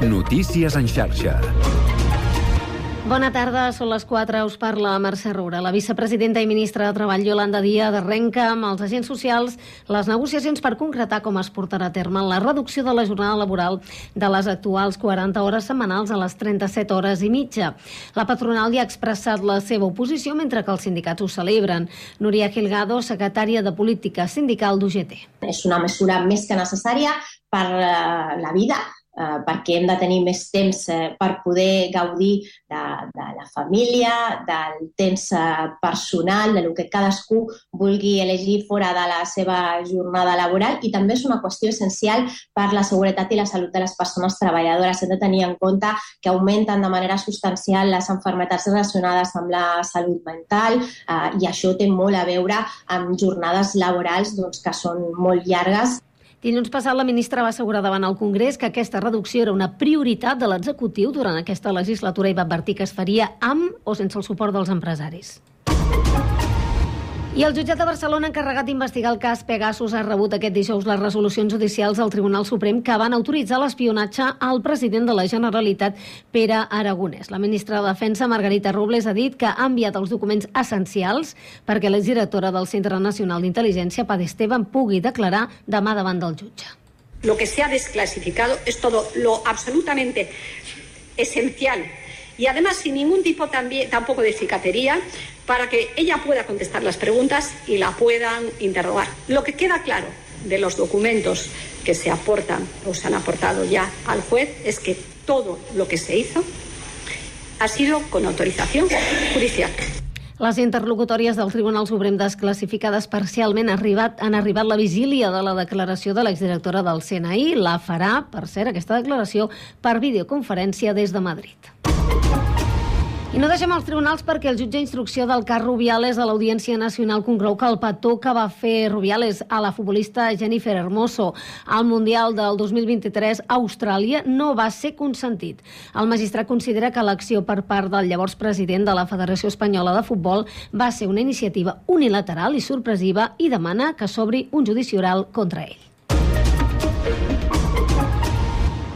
Notícies en xarxa. Bona tarda, són les 4, us parla Mercè Roura. La vicepresidenta i ministra de Treball, Yolanda Díaz, arrenca amb els agents socials les negociacions per concretar com es portarà a terme la reducció de la jornada laboral de les actuals 40 hores setmanals a les 37 hores i mitja. La patronal ja ha expressat la seva oposició mentre que els sindicats ho celebren. Núria Gilgado, secretària de Política Sindical d'UGT. És una mesura més que necessària per eh, la vida eh, perquè hem de tenir més temps eh, per poder gaudir de, de la família, del temps eh, personal, de lo que cadascú vulgui elegir fora de la seva jornada laboral i també és una qüestió essencial per la seguretat i la salut de les persones treballadores. Hem de tenir en compte que augmenten de manera substancial les enfermetats relacionades amb la salut mental eh, i això té molt a veure amb jornades laborals doncs, que són molt llargues Dilluns passat, la ministra va assegurar davant el Congrés que aquesta reducció era una prioritat de l'executiu durant aquesta legislatura i va advertir que es faria amb o sense el suport dels empresaris. I el jutjat de Barcelona encarregat d'investigar el cas Pegasus ha rebut aquest dijous les resolucions judicials del Tribunal Suprem que van autoritzar l'espionatge al president de la Generalitat, Pere Aragonès. La ministra de Defensa, Margarita Robles, ha dit que ha enviat els documents essencials perquè l'exdirectora del Centre Nacional d'Intel·ligència, Pad Esteban, pugui declarar demà davant del jutge. Lo que se ha desclasificado es todo lo absolutamente esencial y además sin ningún tipo también, tampoco de cicatería para que ella pueda contestar las preguntas y la puedan interrogar. Lo que queda claro de los documentos que se aportan o se han aportado ya al juez es que todo lo que se hizo ha sido con autorización judicial. Les interlocutòries del Tribunal Suprem desclassificades parcialment arribat, han arribat la vigília de la declaració de l'exdirectora del CNI. La farà, per cert, aquesta declaració per videoconferència des de Madrid. I no deixem els tribunals perquè el jutge d'instrucció del cas Rubiales a l'Audiència Nacional conclou que el petó que va fer Rubiales a la futbolista Jennifer Hermoso al Mundial del 2023 a Austràlia no va ser consentit. El magistrat considera que l'acció per part del llavors president de la Federació Espanyola de Futbol va ser una iniciativa unilateral i sorpresiva i demana que s'obri un judici oral contra ell.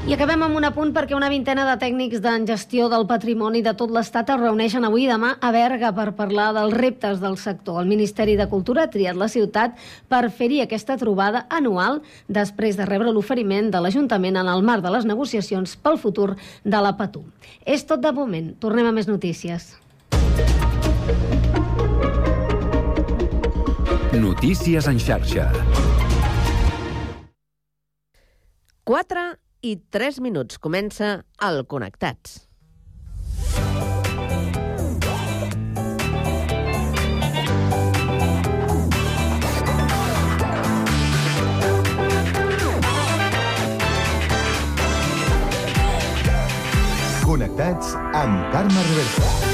I acabem amb un apunt perquè una vintena de tècnics de gestió del patrimoni de tot l'Estat es reuneixen avui i demà a Berga per parlar dels reptes del sector. El Ministeri de Cultura ha triat la ciutat per fer-hi aquesta trobada anual després de rebre l'oferiment de l'Ajuntament en el marc de les negociacions pel futur de la Patum. És tot de moment. Tornem a més notícies. Notícies en xarxa. 4 i 3 minuts. Comença el Connectats. Connectats amb Carme Reversa.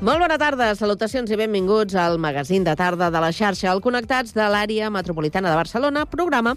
Molt bona tarda, salutacions i benvinguts al magazín de tarda de la xarxa al Connectats de l'àrea metropolitana de Barcelona, programa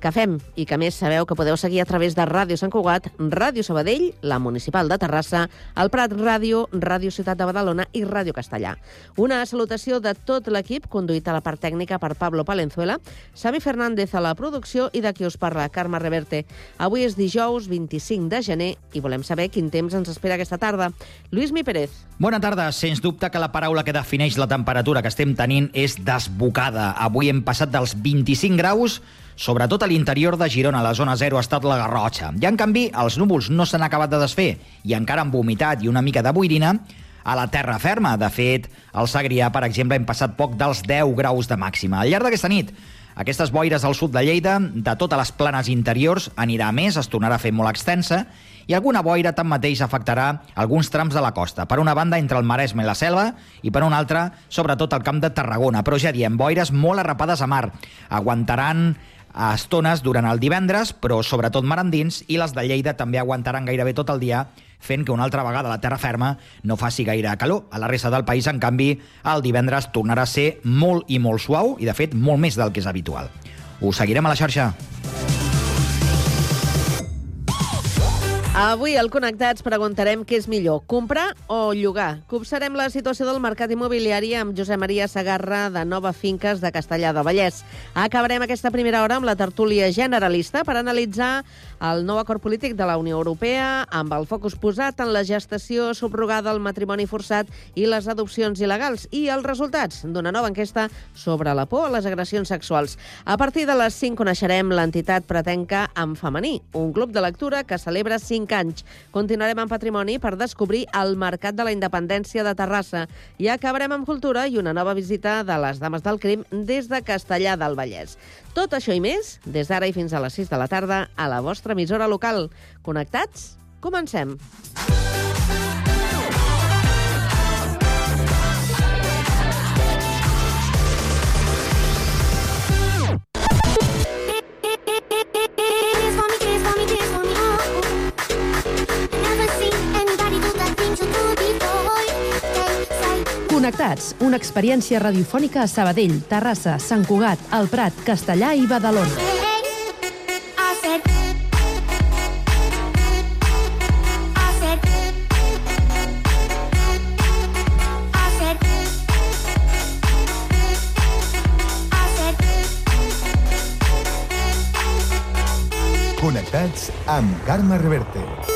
que fem i que més sabeu que podeu seguir a través de Ràdio Sant Cugat, Ràdio Sabadell, la Municipal de Terrassa, el Prat Ràdio, Ràdio Ciutat de Badalona i Ràdio Castellà. Una salutació de tot l'equip, conduït a la part tècnica per Pablo Palenzuela, Sami Fernández a la producció i de qui us parla, Carme Reverte. Avui és dijous 25 de gener i volem saber quin temps ens espera aquesta tarda. Lluís Mi Pérez. Bona tarda. Sens dubte que la paraula que defineix la temperatura que estem tenint és desbocada. Avui hem passat dels 25 graus Sobretot a l'interior de Girona, la zona 0 ha estat la Garrotxa. I, en canvi, els núvols no s'han acabat de desfer i encara han vomitat i una mica de boirina a la terra ferma. De fet, al Sagrià, per exemple, hem passat poc dels 10 graus de màxima. Al llarg d'aquesta nit, aquestes boires al sud de Lleida, de totes les planes interiors, anirà més, es tornarà a fer molt extensa, i alguna boira tanmateix afectarà alguns trams de la costa. Per una banda, entre el Maresme i la Selva, i per una altra, sobretot el camp de Tarragona. Però ja diem, boires molt arrapades a mar. Aguantaran a estones durant el divendres, però sobretot mar endins, i les de Lleida també aguantaran gairebé tot el dia, fent que una altra vegada la terra ferma no faci gaire calor. A la resta del país, en canvi, el divendres tornarà a ser molt i molt suau, i de fet molt més del que és habitual. Us seguirem a la xarxa. Avui al Connectats preguntarem què és millor, comprar o llogar. Copsarem la situació del mercat immobiliari amb Josep Maria Sagarra de Nova Finques de Castellà del Vallès. Acabarem aquesta primera hora amb la tertúlia generalista per analitzar el nou acord polític de la Unió Europea amb el focus posat en la gestació subrogada, el matrimoni forçat i les adopcions il·legals i els resultats d'una nova enquesta sobre la por a les agressions sexuals. A partir de les 5 coneixerem l'entitat pretenca en femení, un club de lectura que celebra 5 anys. Continuarem amb patrimoni per descobrir el Mercat de la Independència de Terrassa i acabarem amb cultura i una nova visita de les Dames del Crim des de Castellà del Vallès. Tot això i més, des d'ara i fins a les 6 de la tarda, a la vostra emissora local. Connectats? Comencem. Connectats, una experiència radiofònica a Sabadell, Terrassa, Sant Cugat, El Prat, Castellà i Badalona. Connectats amb Carme Reverte.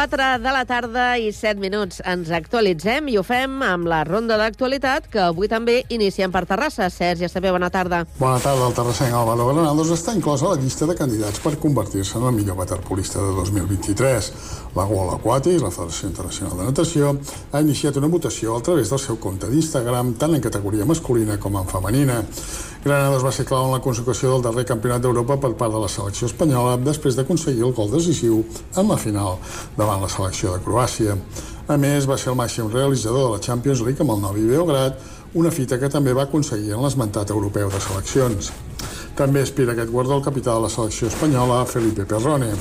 Quatre de la tarda i 7 minuts. Ens actualitzem i ho fem amb la ronda d'actualitat que avui també iniciem per Terrassa. Sergi Esteve, bona tarda. Bona tarda, el terrassenc Álvaro Granados està inclòs a la llista de candidats per convertir-se en el millor waterpolista de 2023. La World Aquatic, la Federació Internacional de Natació, ha iniciat una votació a través del seu compte d'Instagram, tant en categoria masculina com en femenina. Granados va ser clau en la consecució del darrer campionat d'Europa per part de la selecció espanyola després d'aconseguir el gol decisiu en la final davant la selecció de Croàcia. A més, va ser el màxim realitzador de la Champions League amb el Novi Beograd, una fita que també va aconseguir en l'esmentat europeu de seleccions. També aspira aquest guardó el capità de la selecció espanyola, Felipe Perrone.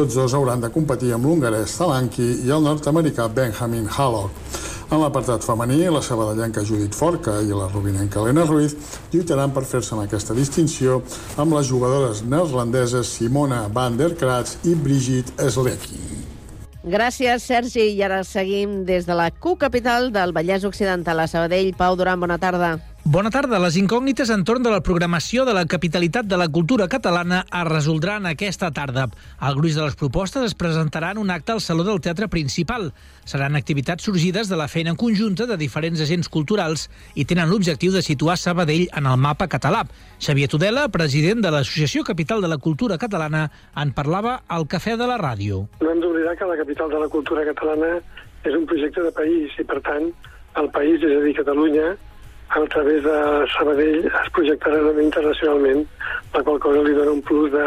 Tots dos hauran de competir amb l'hongarès Talanki i el nord-americà Benjamin Hallock. En l'apartat femení, la sabadellenca Judit Forca i la rubinenca Helena Ruiz lluitaran per fer-se amb aquesta distinció amb les jugadores neerlandeses Simona van der Kratz i Brigitte Slekin. Gràcies, Sergi. I ara seguim des de la Q-capital del Vallès Occidental a Sabadell. Pau Duran, bona tarda. Bona tarda. Les incògnites entorn de la programació de la capitalitat de la cultura catalana es resoldran aquesta tarda. El gruix de les propostes es presentaran un acte al Saló del Teatre Principal. Seran activitats sorgides de la feina conjunta de diferents agents culturals i tenen l'objectiu de situar Sabadell en el mapa català. Xavier Tudela, president de l'Associació Capital de la Cultura Catalana, en parlava al Cafè de la Ràdio. No hem d'oblidar que la capital de la cultura catalana és un projecte de país i, per tant, el país, és a dir, Catalunya, a través de Sabadell es projectarà internacionalment, la qual cosa li dona un plus de,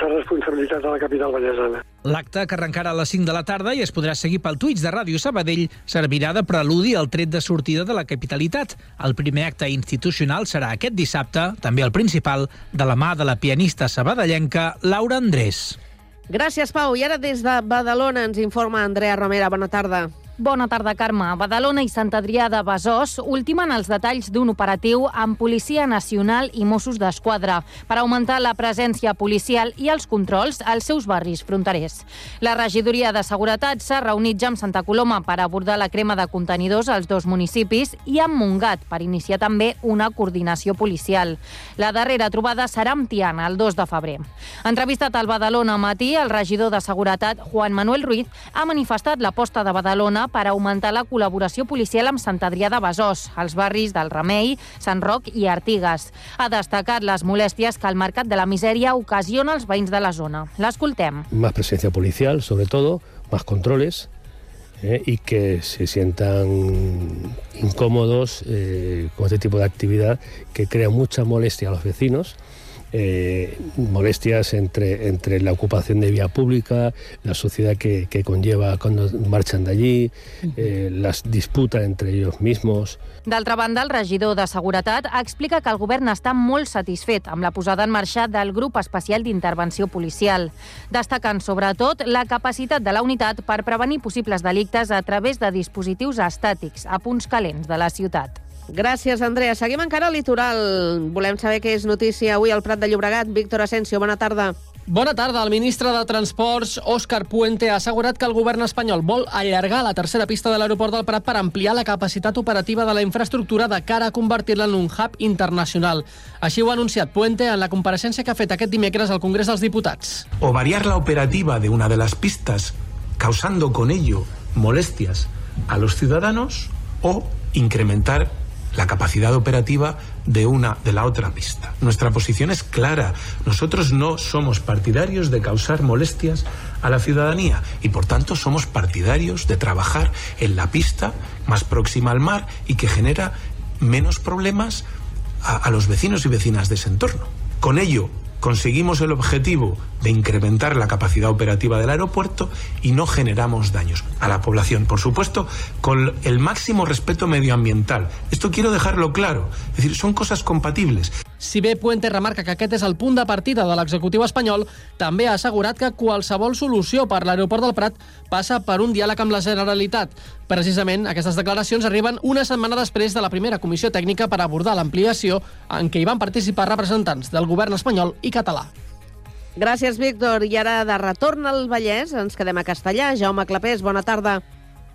de responsabilitat a la capital vallesana. L'acte, que arrencarà a les 5 de la tarda i es podrà seguir pel Twitch de Ràdio Sabadell, servirà de preludi al tret de sortida de la capitalitat. El primer acte institucional serà aquest dissabte, també el principal, de la mà de la pianista sabadellenca Laura Andrés. Gràcies, Pau. I ara des de Badalona ens informa Andrea Romera. Bona tarda. Bona tarda, Carme. Badalona i Sant Adrià de Besòs ultimen els detalls d'un operatiu amb Policia Nacional i Mossos d'Esquadra per augmentar la presència policial i els controls als seus barris fronterers. La regidoria de Seguretat s'ha reunit ja amb Santa Coloma per abordar la crema de contenidors als dos municipis i amb Montgat per iniciar també una coordinació policial. La darrera trobada serà amb Tiana, el 2 de febrer. Entrevistat al Badalona matí, el regidor de Seguretat, Juan Manuel Ruiz, ha manifestat l'aposta de Badalona per augmentar la col·laboració policial amb Sant Adrià de Besòs, als barris del Remei, Sant Roc i Artigues. Ha destacat les molèsties que el mercat de la misèria ocasiona als veïns de la zona. L'escoltem. Más presencia policial, sobre todo, más controles eh, y que se sientan incómodos eh, con este tipo de actividad que crea mucha molestia a los vecinos eh, molestias entre, entre la ocupación de vía pública, la suciedad que, que conlleva cuando marchan de allí, eh, las disputas entre ellos mismos. D'altra banda, el regidor de Seguretat explica que el govern està molt satisfet amb la posada en marxa del grup especial d'intervenció policial, destacant sobretot la capacitat de la unitat per prevenir possibles delictes a través de dispositius estàtics a punts calents de la ciutat. Gràcies, Andrea. Seguim encara al litoral. Volem saber què és notícia avui al Prat de Llobregat. Víctor Asensio, bona tarda. Bona tarda. El ministre de Transports, Òscar Puente, ha assegurat que el govern espanyol vol allargar la tercera pista de l'aeroport del Prat per ampliar la capacitat operativa de la infraestructura de cara a convertir-la en un hub internacional. Així ho ha anunciat Puente en la compareixença que ha fet aquest dimecres al Congrés dels Diputats. o variar la operativa de una de las pistas, causando con ello molestias a los ciudadanos, o incrementar la capacidad operativa de una de la otra pista. Nuestra posición es clara. Nosotros no somos partidarios de causar molestias a la ciudadanía y por tanto somos partidarios de trabajar en la pista más próxima al mar y que genera menos problemas a, los vecinos y vecinas de ese entorno. Con ello conseguimos el objetivo de incrementar la capacidad operativa del aeropuerto y no generamos daños a la población. Por supuesto, con el máximo respeto medioambiental. Esto quiero dejarlo claro. Es decir, son cosas compatibles. Si bé Puente remarca que aquest és el punt de partida de l'executiu espanyol, també ha assegurat que qualsevol solució per l'aeroport del Prat passa per un diàleg amb la Generalitat. Precisament, aquestes declaracions arriben una setmana després de la primera comissió tècnica per abordar l'ampliació en què hi van participar representants del govern espanyol i català. Gràcies, Víctor. I ara, de retorn al Vallès, ens quedem a Castellà. Jaume Clapés, bona tarda.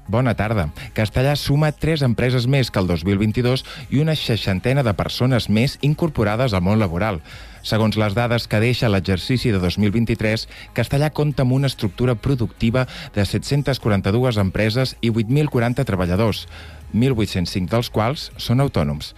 Bona tarda. Castellà suma tres empreses més que el 2022 i una seixantena de persones més incorporades al món laboral. Segons les dades que deixa l'exercici de 2023, Castellà compta amb una estructura productiva de 742 empreses i 8.040 treballadors, 1.805 dels quals són autònoms.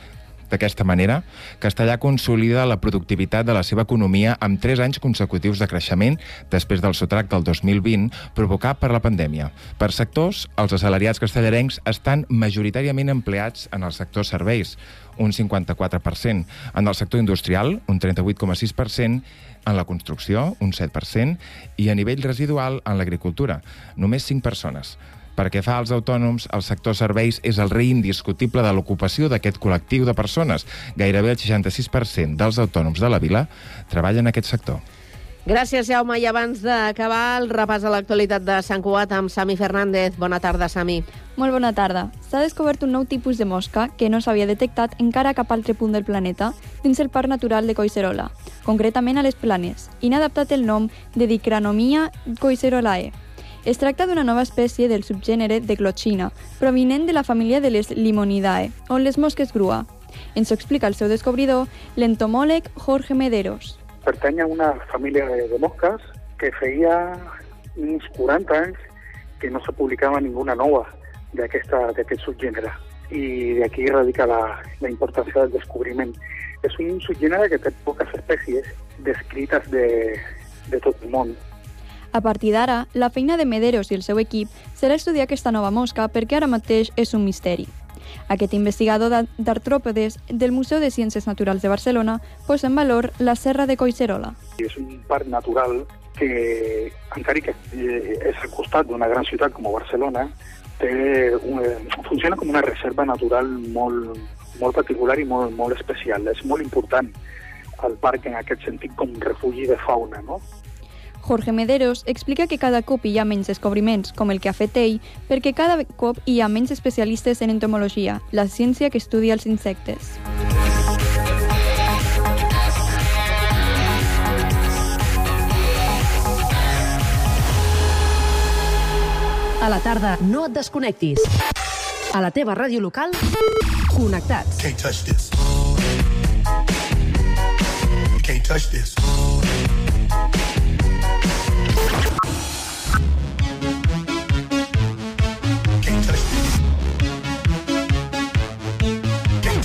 D'aquesta manera, Castellà consolida la productivitat de la seva economia amb 3 anys consecutius de creixement després del sotrac del 2020 provocat per la pandèmia. Per sectors, els assalariats castellarencs estan majoritàriament empleats en el sector serveis, un 54%, en el sector industrial, un 38,6%, en la construcció, un 7%, i a nivell residual, en l'agricultura, només 5 persones. Pel que fa als autònoms, el sector serveis és el rei indiscutible de l'ocupació d'aquest col·lectiu de persones. Gairebé el 66% dels autònoms de la vila treballen en aquest sector. Gràcies, Jaume. I abans d'acabar el repàs a l'actualitat de Sant Cugat amb Sami Fernández. Bona tarda, Sami. Molt bona tarda. S'ha descobert un nou tipus de mosca que no s'havia detectat encara a cap altre punt del planeta dins el Parc Natural de Collserola, concretament a les Planes, i n'ha adaptat el nom de Dicranomia collserolae. Es tracta d'una nova espècie del subgènere de Glochina, provinent de la família de les Limonidae, o les mosques grua. Ens ho explica el seu descobridor, Jorge Mederos. pertany a una família de, de mosques que feia uns 40 anys que no se publicava ninguna nova d'aquesta- d'aquest subgènere. I d'aquí radica la, la importància del descobriment. És un subgènere que té poques espècies descrites de, de tot el món. A partir d'ara, la feina de Mederos i el seu equip serà estudiar aquesta nova mosca perquè ara mateix és un misteri. Aquest investigador d'ar- d'artròpodes del Museu de Ciències Naturals de Barcelona posa en valor la serra de Collserola. I és un parc natural que, encara que eh, és al costat d'una gran ciutat com Barcelona, té un, eh, funciona com una reserva natural molt, molt particular i molt, molt especial. És molt important el parc en aquest sentit com refugi de fauna, no? Jorge Mederos explica que cada cop hi ha menys descobriments, com el que ha fet ell, perquè cada cop hi ha menys especialistes en entomologia, la ciència que estudia els insectes. A la tarda, no et desconnectis. A la teva ràdio local, connectats. Can't touch this. Can't touch this.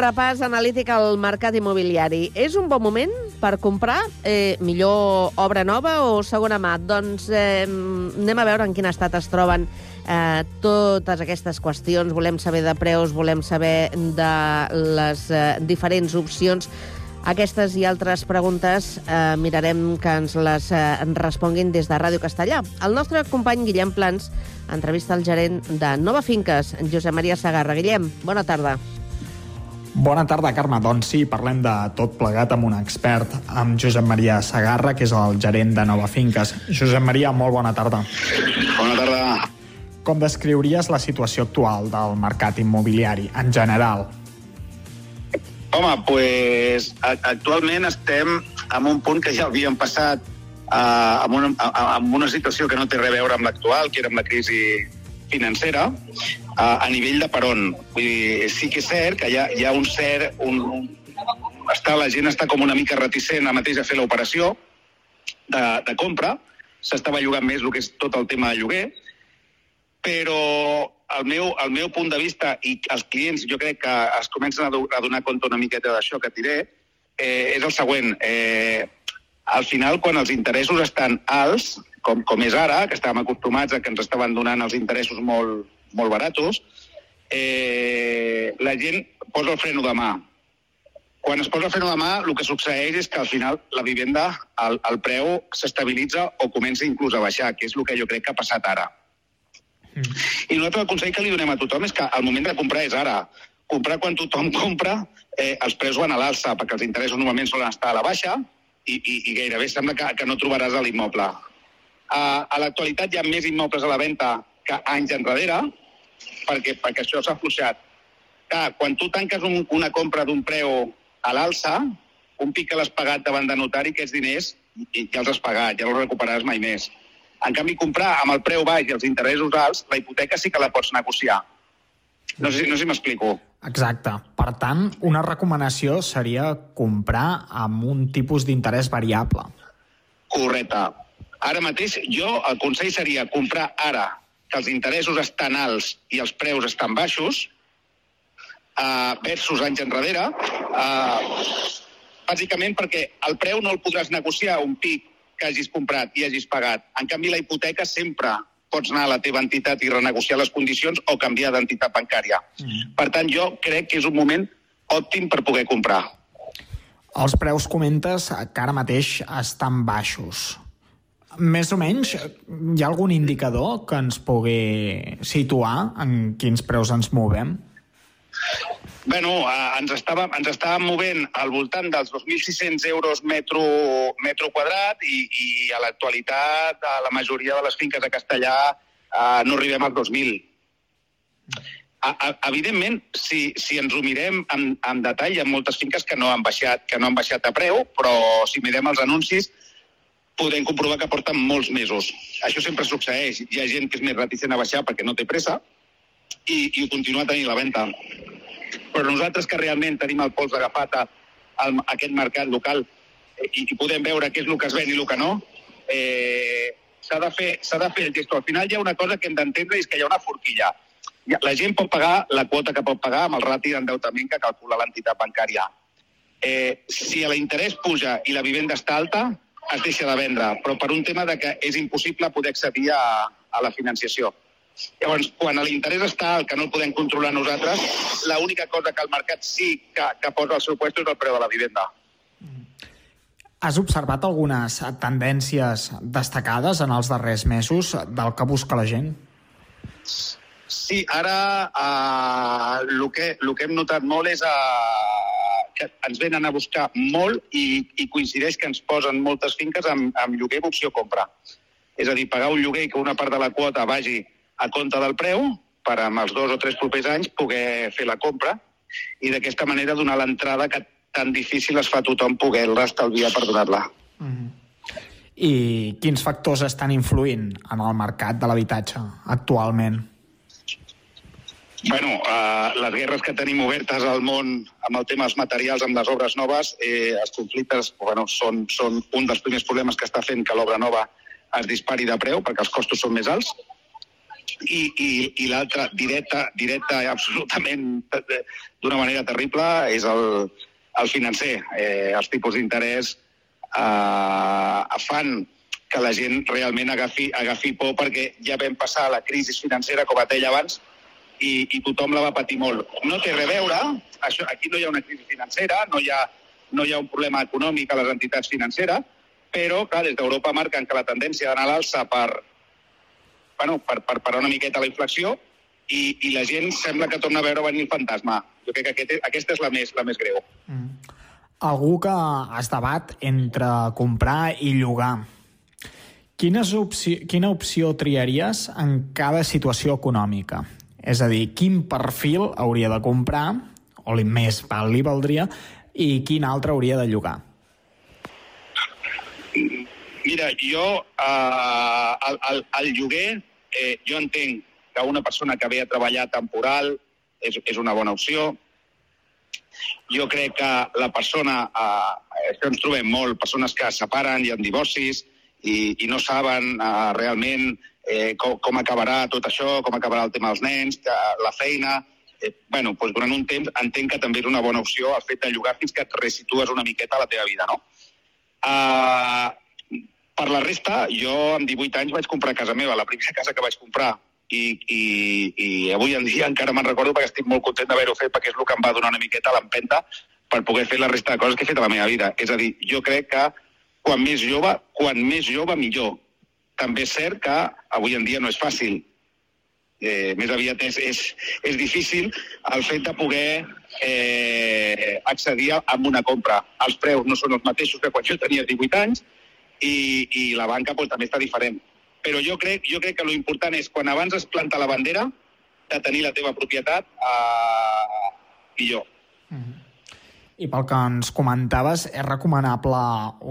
Repàs analític al mercat immobiliari. És un bon moment per comprar? Eh, millor obra nova o segona mà? Doncs eh, anem a veure en quin estat es troben eh, totes aquestes qüestions. Volem saber de preus, volem saber de les eh, diferents opcions. Aquestes i altres preguntes eh, mirarem que ens les eh, responguin des de Ràdio Castellà. El nostre company Guillem Plans entrevista el gerent de Nova Finques, Josep Maria Sagarra. Guillem, bona tarda. Bona tarda, Carme. Doncs sí, parlem de tot plegat amb un expert, amb Josep Maria Sagarra, que és el gerent de Nova Finques. Josep Maria, molt bona tarda. Bona tarda. Com descriuries la situació actual del mercat immobiliari en general? Home, pues, actualment estem en un punt que ja havíem passat uh, amb, una, a- amb una situació que no té res a veure amb l'actual, que era amb la crisi financera, uh, a nivell de per on. Vull dir, sí que és cert que hi ha, hi ha un cert... Un, un, està, la gent està com una mica reticent ara mateix a fer l'operació de, de compra, s'estava llogant més el que és tot el tema de lloguer, però el meu, el meu punt de vista, i els clients jo crec que es comencen a, do- a donar compte una miqueta d'això que diré, eh, és el següent. Eh, al final, quan els interessos estan alts, com, com és ara, que estàvem acostumats a que ens estaven donant els interessos molt, molt baratos, eh, la gent posa el freno de mà. Quan es posa el freno de mà, el que succeeix és que al final la vivenda, el, el preu s'estabilitza o comença inclús a baixar, que és el que jo crec que ha passat ara. I nosaltres el consell que li donem a tothom és que el moment de comprar és ara. Comprar quan tothom compra, eh, els preus van a l'alça, perquè els interessos normalment solen estar a la baixa i, i, i gairebé sembla que, que no trobaràs l'immoble. A, a l'actualitat hi ha més immobles a la venda que anys enrere, perquè, perquè això s'ha afluixat. Clar, quan tu tanques un, una compra d'un preu a l'alça, un pic que l'has pagat davant de notari, aquests diners ja els has pagat, ja no els recuperaràs mai més. En canvi, comprar amb el preu baix i els interessos alts, la hipoteca sí que la pots negociar. No sé, no sé si m'explico. Exacte. Per tant, una recomanació seria comprar amb un tipus d'interès variable. Correcte. Ara mateix jo el consell seria comprar ara que els interessos estan alts i els preus estan baixos uh, versus anys enrere uh, bàsicament perquè el preu no el podràs negociar un pic que hagis comprat i hagis pagat. En canvi, la hipoteca sempre pots anar a la teva entitat i renegociar les condicions o canviar d'entitat bancària. Mm. Per tant, jo crec que és un moment òptim per poder comprar. Els preus, comentes, que ara mateix estan baixos. Més o menys, hi ha algun indicador que ens pugui situar en quins preus ens movem? Bueno, eh, ens, estàvem, ens estàvem movent al voltant dels 2.600 euros metro, metro quadrat i, i a l'actualitat a la majoria de les finques de Castellà eh, no arribem als 2.000. A, a, evidentment, si, si ens ho mirem en, en detall, hi ha moltes finques que no han baixat que no han baixat de preu, però si mirem els anuncis podem comprovar que porten molts mesos. Això sempre succeeix. Hi ha gent que és més reticent a baixar perquè no té pressa i, i continua tenint la venda. Però nosaltres que realment tenim el pols agafat a, a aquest mercat local i, i podem veure què és el que es ven i el que no, eh, s'ha de, fer, de fer el gesto. Al final hi ha una cosa que hem d'entendre és que hi ha una forquilla. La gent pot pagar la quota que pot pagar amb el rati d'endeutament que calcula l'entitat bancària. Eh, si l'interès puja i la vivenda està alta, es deixa de vendre, però per un tema de que és impossible poder accedir a, a la financiació. Llavors, quan l'interès està alt, que no el podem controlar nosaltres, l'única cosa que el mercat sí que, que posa al seu lloc és el preu de la vivenda. Has observat algunes tendències destacades en els darrers mesos del que busca la gent? Sí, ara uh, el, que, el que hem notat molt és uh, que ens venen a buscar molt i, i coincideix que ens posen moltes finques amb, amb lloguer opció-compra. És a dir, pagar un lloguer que una part de la quota vagi a compte del preu per amb els dos o tres propers anys poder fer la compra i d'aquesta manera donar l'entrada que tan difícil es fa a tothom poder-la estalviar per donar-la. I quins factors estan influint en el mercat de l'habitatge actualment? Bueno, uh, les guerres que tenim obertes al món amb el tema dels materials, amb les obres noves, eh, els conflictes bueno, són, són un dels primers problemes que està fent que l'obra nova es dispari de preu perquè els costos són més alts. I, i, i l'altre, directa, directa absolutament eh, d'una manera terrible, és el, el financer. Eh, els tipus d'interès eh, fan que la gent realment agafi, agafi por perquè ja vam passar la crisi financera, com et deia abans, i, i tothom la va patir molt. No té a veure, això, aquí no hi ha una crisi financera, no hi ha, no hi ha un problema econòmic a les entitats financeres, però, clar, des d'Europa marquen que la tendència d'anar a l'alça per, bueno, per, per parar una miqueta la inflació i, i la gent sembla que torna a veure venir el fantasma. Jo crec que aquest, aquesta és la més, la més greu. Algú que es debat entre comprar i llogar. Quines opci quina opció triaries en cada situació econòmica? És a dir, quin perfil hauria de comprar, o li més val li valdria, i quin altre hauria de llogar? Mira, jo, eh, el, el, el lloguer, eh, jo entenc que una persona que ve a treballar temporal és, és una bona opció. Jo crec que la persona, eh, això ens trobem molt, persones que separen, hi ha divorcis, i, i no saben eh, realment eh, com, com acabarà tot això, com acabarà el tema dels nens, que, la feina... Eh, bueno, doncs durant un temps entenc que també és una bona opció el fet de llogar fins que et resitues una miqueta a la teva vida, no? Uh, per la resta, jo amb 18 anys vaig comprar casa meva, la primera casa que vaig comprar. I, i, i avui en dia encara me'n recordo perquè estic molt content d'haver-ho fet perquè és el que em va donar una miqueta l'empenta per poder fer la resta de coses que he fet a la meva vida. És a dir, jo crec que quan més jove, quan més jove, millor. També és cert que avui en dia no és fàcil. Eh, més aviat és, és, és difícil el fet de poder eh, accedir a una compra. Els preus no són els mateixos que quan jo tenia 18 anys i, i la banca pues, també està diferent. Però jo crec, jo crec que l'important és quan abans es planta la bandera de tenir la teva propietat, eh, millor. I pel que ens comentaves, és recomanable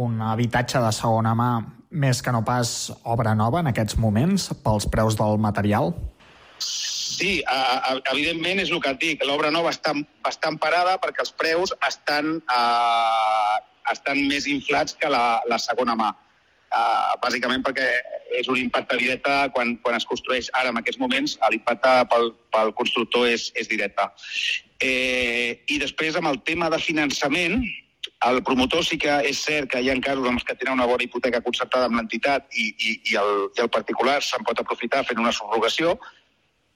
un habitatge de segona mà més que no pas obra nova en aquests moments pels preus del material? Sí, a, a, evidentment és el que et dic. L'obra nova està bastant parada perquè els preus estan, uh, estan més inflats que la, la segona mà. Uh, bàsicament perquè és un impacte directe quan, quan es construeix. Ara, en aquests moments, l'impacte pel, pel constructor és, és directe. Eh, I després, amb el tema de finançament, el promotor sí que és cert que hi ha casos els que tenen una bona hipoteca concertada amb l'entitat i, i, i, el, i el particular se'n pot aprofitar fent una subrogació,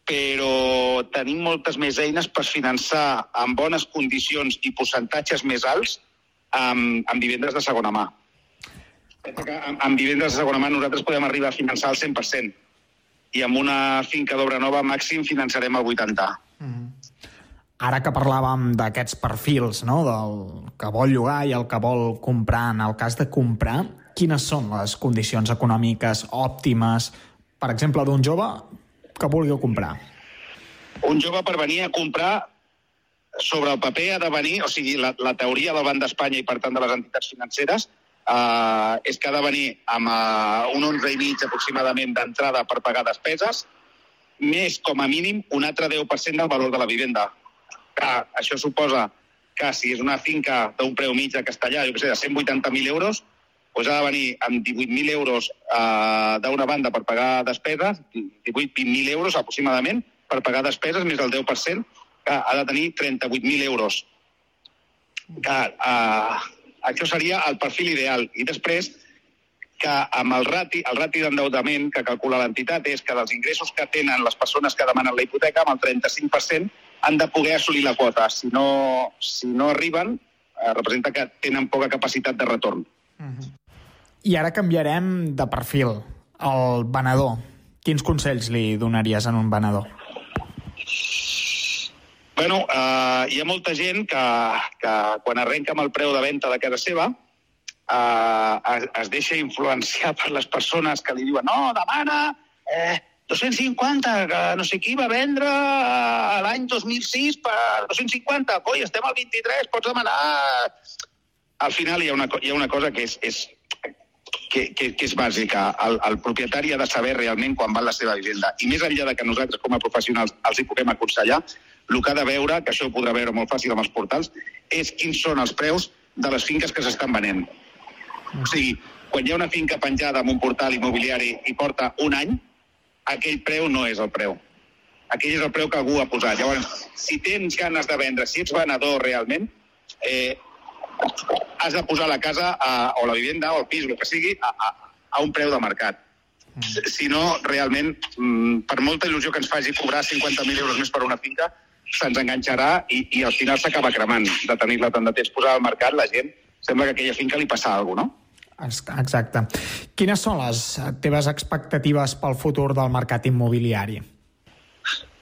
però tenim moltes més eines per finançar en bones condicions i percentatges més alts amb, amb vivendes de segona mà. Amb, amb vivendes de segona mà nosaltres podem arribar a finançar el 100% i amb una finca d'obra nova màxim finançarem el 80%. Ara que parlàvem d'aquests perfils, no? del que vol llogar i el que vol comprar, en el cas de comprar, quines són les condicions econòmiques òptimes, per exemple, d'un jove que vulgui comprar? Un jove per venir a comprar sobre el paper ha de venir, o sigui, la, la teoria del Banc d'Espanya i, per tant, de les entitats financeres, eh, és que ha de venir amb eh, un 11,5 aproximadament d'entrada per pagar despeses, més, com a mínim, un altre 10% del valor de la vivenda. Clar, això suposa que si és una finca d'un preu mig a Castellà, jo què sé, de 180.000 euros, doncs ha de venir amb 18.000 euros eh, d'una banda per pagar despeses, 18-20.000 euros aproximadament per pagar despeses, més el 10%, que ha de tenir 38.000 euros. Que, eh, això seria el perfil ideal. I després, que amb el rati, el rati d'endeutament que calcula l'entitat és que dels ingressos que tenen les persones que demanen la hipoteca, amb el 35% han de poder assolir la quota. Si no, si no arriben, eh, representa que tenen poca capacitat de retorn. I ara canviarem de perfil. El venedor. Quins consells li donaries en un venedor? Bueno, uh, hi ha molta gent que, que quan arrenca amb el preu de venda de casa seva uh, es, es deixa influenciar per les persones que li diuen no, demana eh, 250, que no sé qui va vendre eh, l'any 2006 per 250, coi, estem al 23, pots demanar... Al final hi ha una, hi ha una cosa que és, és, que, que, que és bàsica. El, el propietari ha de saber realment quan val la seva vivenda. I més enllà de que nosaltres, com a professionals, els hi puguem aconsellar, el que ha de veure, que això ho podrà veure molt fàcil amb els portals, és quins són els preus de les finques que s'estan venent. O sigui, quan hi ha una finca penjada en un portal immobiliari i porta un any, aquell preu no és el preu. Aquell és el preu que algú ha posat. Llavors, si tens ganes de vendre, si ets venedor realment, eh, has de posar la casa a, o la vivenda o el pis, el que sigui, a, a, a un preu de mercat. Si- Si no, realment, mm, per molta il·lusió que ens faci cobrar 50.000 euros més per una finca, se'ns enganxarà i, i al final s'acaba cremant de tenir-la tant de temps posada al mercat, la gent sembla que a aquella finca li passa alguna cosa, no? Exacte. Quines són les eh, teves expectatives pel futur del mercat immobiliari?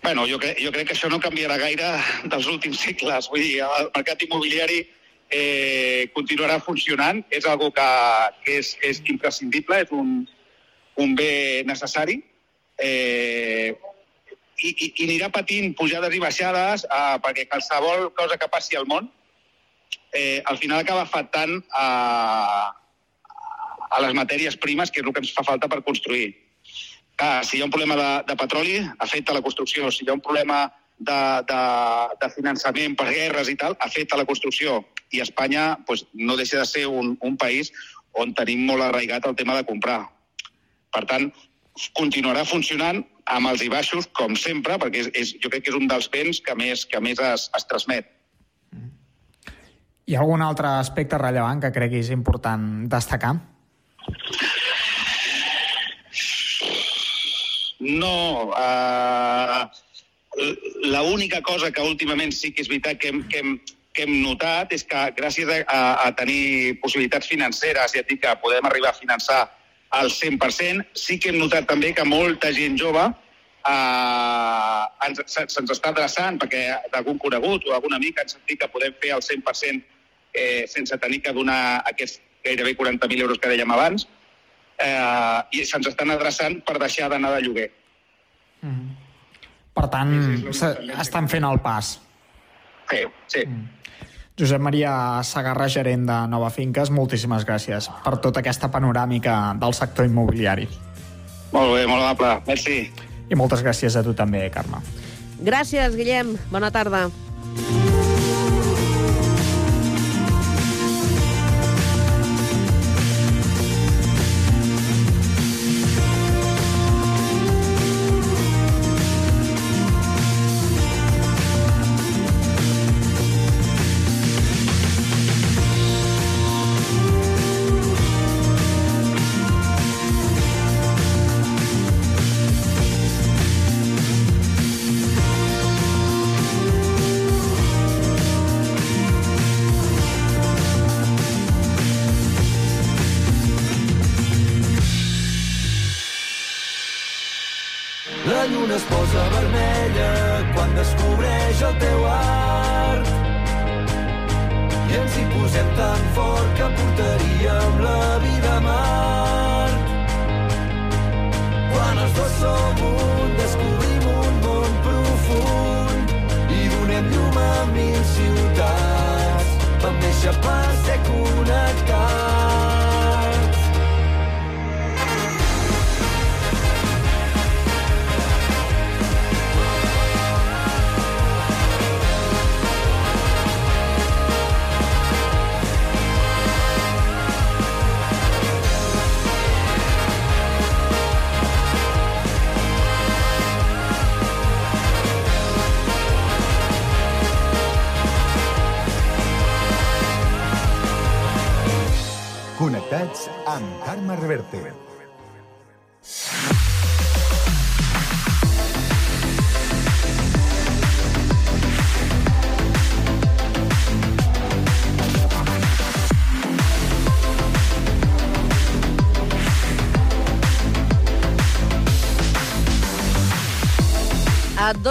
Bueno, jo, jo crec que això no canviarà gaire dels últims segles. Vull dir, el mercat immobiliari eh, continuarà funcionant, és algo que, que és, és imprescindible, és un, un bé necessari, eh, i, i, i anirà patint pujades i baixades eh, perquè qualsevol cosa que passi al món eh, al final acaba afectant a, a les matèries primes, que és el que ens fa falta per construir. Clar, si hi ha un problema de, de petroli, afecta la construcció. Si hi ha un problema de, de, de finançament per guerres i tal, afecta la construcció. I Espanya pues, no deixa de ser un, un país on tenim molt arraigat el tema de comprar. Per tant, continuarà funcionant amb els i baixos, com sempre, perquè és, és, jo crec que és un dels béns que més, que més es, es transmet. Hi ha algun altre aspecte rellevant que creguis important destacar? No, uh, l'única cosa que últimament sí que és veritat que hem, que hem, que hem notat és que gràcies a, a, tenir possibilitats financeres, ja et dic que podem arribar a finançar al 100%, sí que hem notat també que molta gent jove eh, ens- se- se'ns està adreçant perquè d'algun conegut o algun amic ens dit que podem fer el 100% eh, sense tenir que donar aquests gairebé 40.000 euros que dèiem abans, eh, i se'ns estan adreçant per deixar d'anar de lloguer. Per tant, se- estan fent el pas. Sí, sí. Josep Maria Sagarra, gerent de Nova Finques, moltíssimes gràcies per tota aquesta panoràmica del sector immobiliari. Molt bé, molt amable. Merci. I moltes gràcies a tu també, Carme. Gràcies, Guillem. Bona tarda.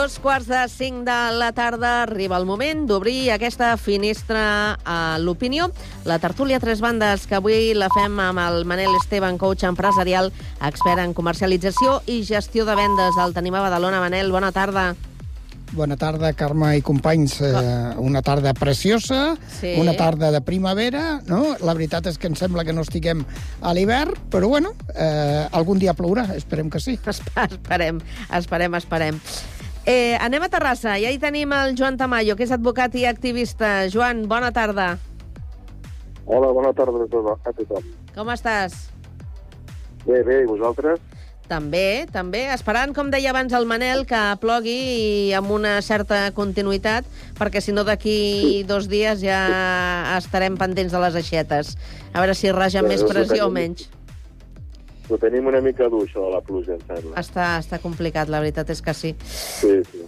Dos quarts de cinc de la tarda arriba el moment d'obrir aquesta finestra a l'opinió. La tertúlia Tres Bandes, que avui la fem amb el Manel Esteban, coach empresarial, expert en comercialització i gestió de vendes. El tenim a Badalona. Manel, bona tarda. Bona tarda, Carme i companys. Eh, una tarda preciosa, Sí. una tarda de primavera, no? La veritat és que em sembla que no estiguem a l'hivern, però bueno, eh, algun dia plourà, esperem que sí. Esperem, esperem, esperem. Eh, anem a Terrassa. Ja hi tenim el Joan Tamayo, que és advocat i activista. Joan, bona tarda. Hola, bona tarda a tothom. Com estàs? Bé, bé, i vosaltres? També, també, esperant, com deia abans el Manel, que plogui i amb una certa continuïtat, perquè si no d'aquí dos dies ja estarem pendents de les aixetes. A veure si raja més pressió o menys. Ho tenim una mica dur, això de la pluja, em sembla. Està, està complicat, la veritat és que sí. Sí, sí.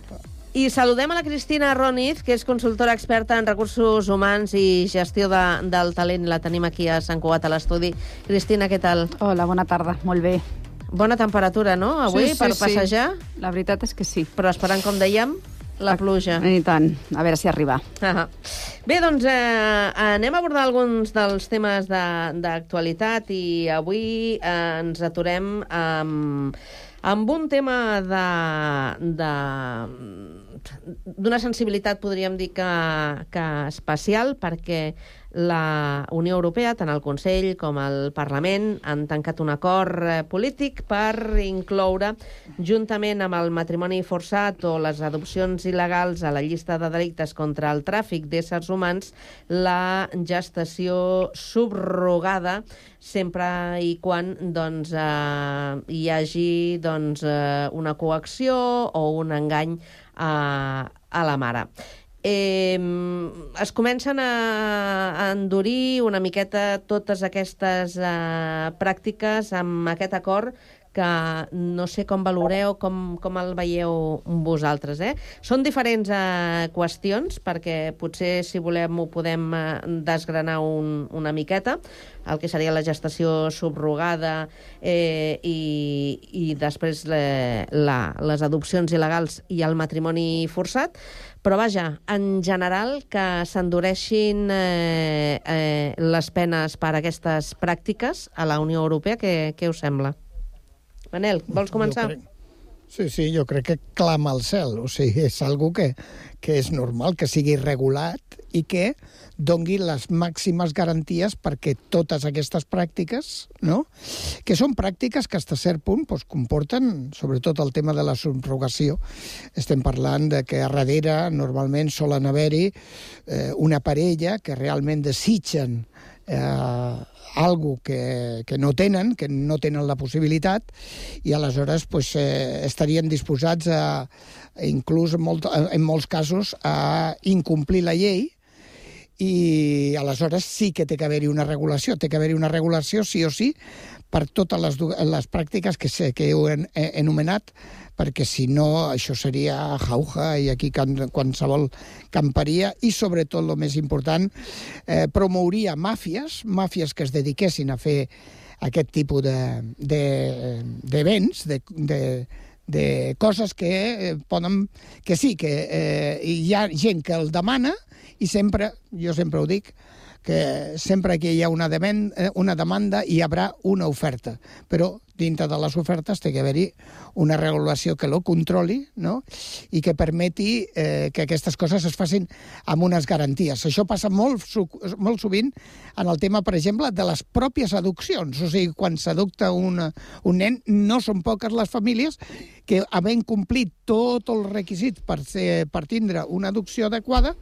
I saludem a la Cristina Roniz, que és consultora experta en recursos humans i gestió de, del talent. La tenim aquí a Sant Cugat, a l'estudi. Cristina, què tal? Hola, bona tarda. Molt bé. Bona temperatura, no?, avui, Sí, sí, per sí. passejar. La veritat és que sí. Però esperant, com dèiem, la pluja. I tant. A veure si arriba. Ah Bé, doncs eh, anem a abordar alguns dels temes de- d'actualitat i avui eh, ens aturem amb, amb un tema de, de, d'una sensibilitat, podríem dir que, que especial, perquè la Unió Europea, tant el Consell com el Parlament, han tancat un acord eh, polític per incloure, juntament amb el matrimoni forçat o les adopcions il·legals a la llista de delictes contra el tràfic d'éssers humans, la gestació subrogada, sempre i quan doncs, eh, hi hagi doncs, eh, una coacció o un engany a, a la mare. Eh, es comencen a, a endurir una miqueta totes aquestes eh, pràctiques amb aquest acord que no sé com valoreu, com, com el veieu vosaltres. Eh? Són diferents eh, qüestions, perquè potser, si volem, ho podem eh, desgranar un, una miqueta, el que seria la gestació subrogada eh, i, i després le, la, les adopcions il·legals i el matrimoni forçat, però vaja, en general que s'endureixin eh, eh, les penes per aquestes pràctiques a la Unió Europea, què, què us sembla? Manel, vols començar? Jo crec- Sí, sí, jo crec que clama al cel. O sigui, és algo que, que és normal que sigui regulat i que dongui les màximes garanties perquè totes aquestes pràctiques, no? que són pràctiques que fins a cert punt doncs, comporten, sobretot el tema de la subrogació, estem parlant de que a darrere normalment solen haver-hi eh, una parella que realment desitgen eh, algo que, que no tenen, que no tenen la possibilitat, i aleshores pues, eh, estarien disposats a, inclús molt, en molts casos, a incomplir la llei, i aleshores sí que té que haver-hi una regulació, té que haver-hi una regulació sí o sí per totes les, les pràctiques que, sé, que heu en, enumenat, perquè si no això seria jauja i aquí qualsevol camparia. I sobretot el més important eh, promouria màfies, màfies que es dediquessin a fer aquest tipus de, de, de béns, de, de, de coses que eh, poden... que sí, que eh, hi ha gent que el demana i sempre, jo sempre ho dic, que sempre que hi ha una, demen, eh, una demanda hi haurà una oferta, però dintre de les ofertes té que haver-hi una regulació que lo controli no? i que permeti eh, que aquestes coses es facin amb unes garanties. Això passa molt, molt sovint en el tema, per exemple, de les pròpies adopcions. O sigui, quan s'adopta un, un nen, no són poques les famílies que, havent complit tots els requisits per, ser, per tindre una adopció adequada,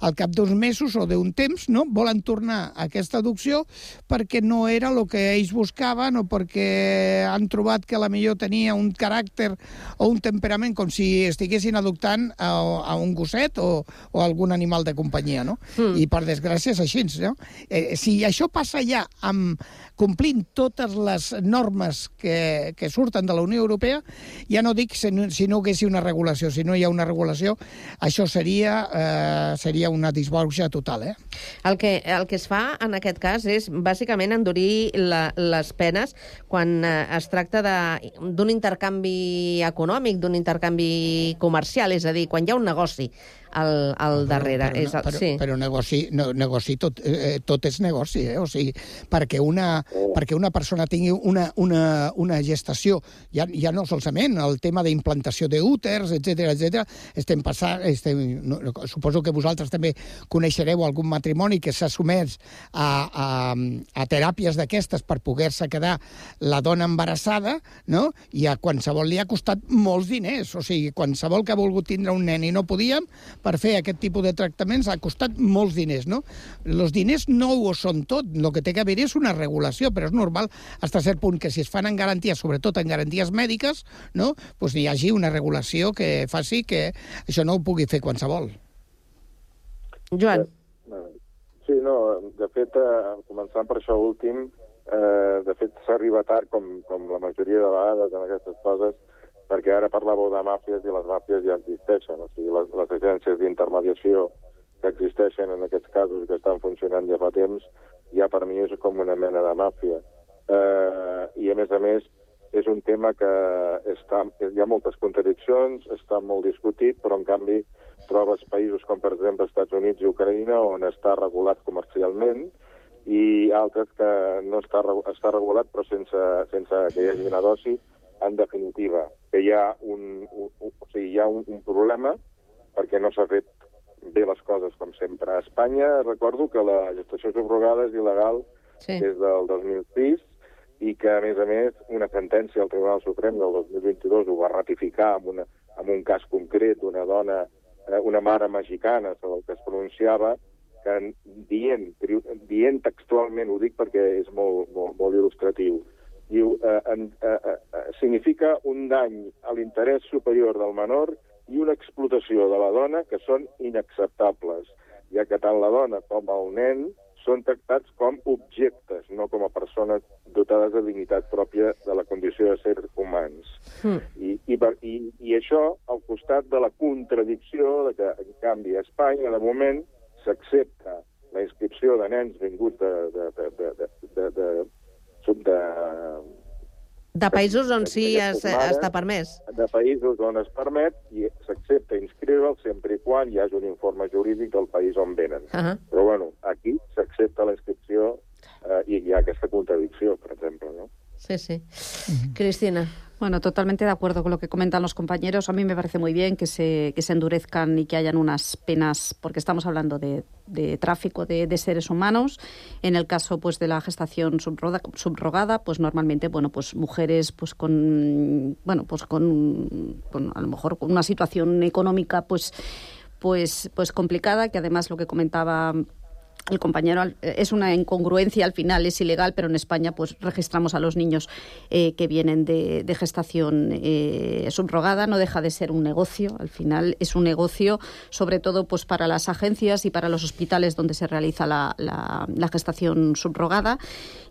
al cap d'uns mesos o d'un temps no, volen tornar a aquesta adopció perquè no era el que ells buscaven o perquè han trobat que la millor tenia un caràcter o un temperament com si estiguessin adoptant a, a un gosset o, o algun animal de companyia, no? Mm. I per desgràcia és així, no? Eh, si això passa ja amb complint totes les normes que, que surten de la Unió Europea, ja no dic si no, si no haguessi una regulació, si no hi ha una regulació, això seria, eh, seria una disbauxa total, eh? El que, el que es fa en aquest cas és bàsicament endurir la, les penes quan eh, es tracta d'un intercanvi econòmic, d'un intercanvi comercial, és a dir, quan hi ha un negoci al, al darrere. Però, és el, però, sí. però negoci, no, negoci tot, eh, tot és negoci, eh? o sigui, perquè una, perquè una persona tingui una, una, una gestació, ja, ja no solament el tema d'implantació d'úters, etc etc. estem passant, estem, no, no, suposo que vosaltres també coneixereu algun matrimoni que s'ha sumès a, a, a teràpies d'aquestes per poder-se quedar la dona embarassada, no? i a qualsevol li ha costat molts diners, o sigui, qualsevol que ha volgut tindre un nen i no podíem, per fer aquest tipus de tractaments ha costat molts diners, no? Els diners no ho són tot, el que té que haver és una regulació, però és normal fins a cert punt que si es fan en garanties, sobretot en garanties mèdiques, no? pues hi hagi una regulació que faci que això no ho pugui fer qualsevol. Joan. Sí, no, de fet, eh, començant per això últim, eh, de fet s'arriba tard, com, com la majoria de vegades en aquestes coses, perquè ara parlàveu de màfies i les màfies ja existeixen, o sigui, les, les agències d'intermediació que existeixen en aquests casos que estan funcionant ja fa temps, ja per mi és com una mena de màfia. Eh, I a més a més, és un tema que està, hi ha moltes contradiccions, està molt discutit, però en canvi trobes països com per exemple Estats Units i Ucraïna on està regulat comercialment i altres que no està, està regulat però sense, sense que hi hagi dosi en definitiva, que hi ha un, un, un, o sigui, hi ha un, un problema perquè no s'ha fet bé les coses com sempre. A Espanya recordo que la gestació subrogada és il·legal sí. des del 2006 i que, a més a més, una sentència del Tribunal Suprem del 2022 ho va ratificar amb, una, amb un cas concret d'una dona, eh, una mare mexicana sobre el que es pronunciava, que dient, dient textualment, ho dic perquè és molt, molt, molt il·lustratiu, diu, eh, en, eh, eh, significa un dany a l'interès superior del menor i una explotació de la dona que són inacceptables, ja que tant la dona com el nen són tractats com objectes, no com a persones dotades de dignitat pròpia de la condició de ser humans. Mm. I, i, per, i, I això al costat de la contradicció de que, en canvi, a Espanya, de moment, s'accepta la inscripció de nens vinguts de, de, de, de, de, de, de, sub de, De països on sí es, està permès. de països on es permet i s'accepta inscriure'ls sempre i quan hi hagi un informe jurídic del país on venen. Uh -huh. Però, bueno, aquí s'accepta la inscripció eh, i hi ha aquesta contradicció, per exemple, no? Sí, sí. Cristina. Bueno, totalmente de acuerdo con lo que comentan los compañeros. A mí me parece muy bien que se, que se endurezcan y que hayan unas penas, porque estamos hablando de, de tráfico de, de seres humanos. En el caso pues de la gestación subroga- subrogada, pues normalmente, bueno, pues mujeres pues con bueno, pues con, con a lo mejor con una situación económica pues pues pues complicada, que además lo que comentaba el compañero al- es una incongruencia al final, es ilegal, pero en España pues registramos a los niños eh, que vienen de, de gestación eh, subrogada, no deja de ser un negocio, al final es un negocio sobre todo pues para las agencias y para los hospitales donde se realiza la, la- la gestación subrogada